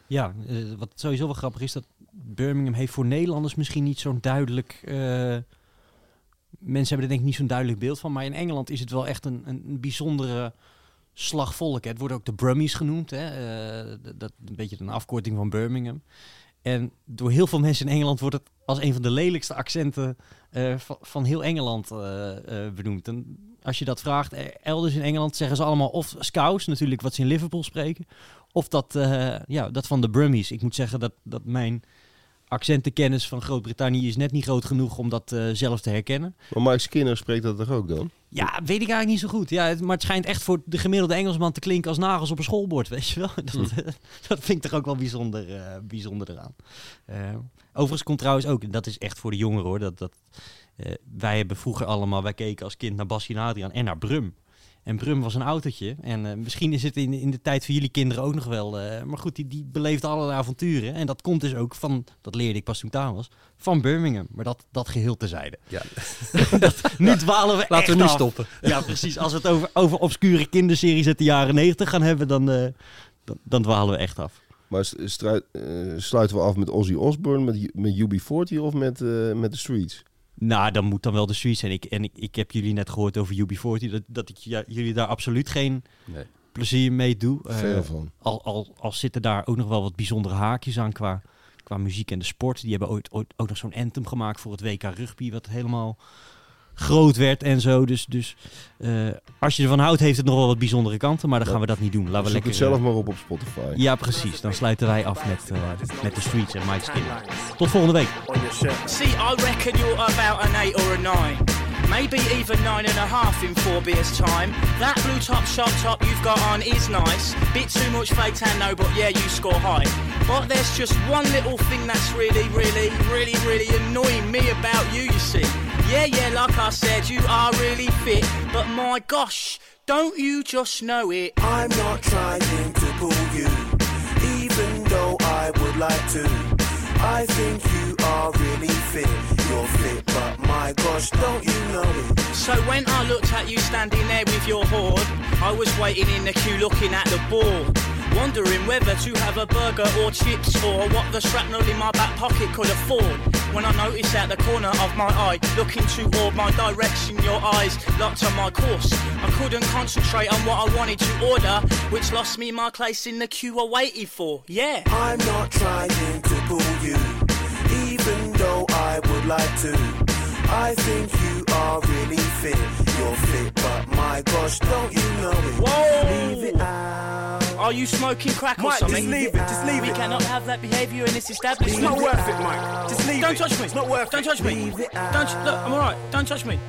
Ja, eh, wat sowieso wel grappig is, dat Birmingham heeft voor Nederlanders misschien niet zo'n duidelijk... eh, mensen hebben er denk ik niet zo'n duidelijk beeld van. Maar in Engeland is het wel echt een, een, bijzondere slag volk. hè. Het wordt ook de Brummies genoemd. Hè? eh, dat een beetje een afkorting van Birmingham. En door heel veel mensen in Engeland wordt het als een van de lelijkste accenten eh, van, heel Engeland eh, eh, benoemd. En als je dat vraagt, elders in Engeland zeggen ze allemaal of Scouse, natuurlijk wat ze in Liverpool spreken, of dat, ja, dat van de Brummies. Ik moet zeggen dat, dat mijn accentenkennis van Groot-Brittannië is net niet groot genoeg om dat eh, zelf te herkennen. Maar Mike Skinner spreekt dat toch ook dan? Ja, weet ik eigenlijk niet zo goed. Ja, het, maar het schijnt echt voor de gemiddelde Engelsman te klinken als nagels op een schoolbord, weet je wel. Dat, eh, dat vind ik toch ook wel bijzonder, eh, bijzonder eraan. Overigens komt trouwens ook, dat is echt voor de jongeren hoor, dat, dat, wij hebben vroeger allemaal, wij keken als kind naar Bassie en Adriaan en naar Brum. En Brum was een autootje. En eh, misschien is het in, in de tijd van jullie kinderen ook nog wel. eh, maar goed, die, die beleefde allerlei avonturen. En dat komt dus ook van, dat leerde ik pas toen ik daar was, van Birmingham. Maar dat, dat geheel tezijde. Ja. Nu dwalen we Laten we nu af. stoppen. Ja, precies. Als we het over, over obscure kinderseries uit de jaren negentig gaan hebben, dan, eh, dan, dan dwalen we echt af. Maar sluiten we af met Ozzy Osbourne, met, met UB40 of met, eh, met The Streets? Nou, dan moet dan wel de street zijn. Ik, en ik, ik heb jullie net gehoord over UB40, dat, dat ik ja, jullie daar absoluut geen Nee. plezier mee doe. Eh, Ver van. al, al, al zitten daar ook nog wel wat bijzondere haakjes aan qua, qua muziek en de sport. Die hebben ooit, ooit ook nog zo'n anthem gemaakt voor het WK rugby, wat helemaal groot werd en zo. Dus, dus eh, als je ervan houdt, heeft het nog wel wat bijzondere kanten, maar dan gaan we dat niet doen. Laten we Zoek lekker het zelf eh, maar op op Spotify. Ja, precies. Dan sluiten wij af met, eh, met de Streets en Mike Skinner. Tot volgende week. Maybe even nine and a half in four beers' time. That blue top shop top you've got on is nice. Bit too much fake tan, no, but yeah, you score high. But there's just one little thing that's really, really, really, really annoying me about you, you see. Yeah, yeah, like I said, you are really fit. But my gosh, don't you just know it? I'm not trying to pull you, even though I would like to. I think you are really fit. You're fit, but my gosh, don't you know it? So when I looked at you standing there with your hoard, I was waiting in the queue looking at the board. Wondering whether to have a burger or chips or what the shrapnel in my back pocket could afford. When I noticed at the corner of my eye, looking toward my direction, your eyes locked on my course. I couldn't concentrate on what I wanted to order, which lost me my place in the queue I waited for. Yeah. I'm not trying to pull you, though I would like to. I think you are really fit. You're fit, but my gosh, don't you know it? Whoa! Leave it out. Are you smoking crack or Mike, something? just leave it, just leave we it. We cannot have that behaviour in this establishment. It's not worth it, Mike. Just leave Don't it. touch me. It's not worth it. Don't it. touch me. Leave it Don't. Look, I'm alright. Don't touch me.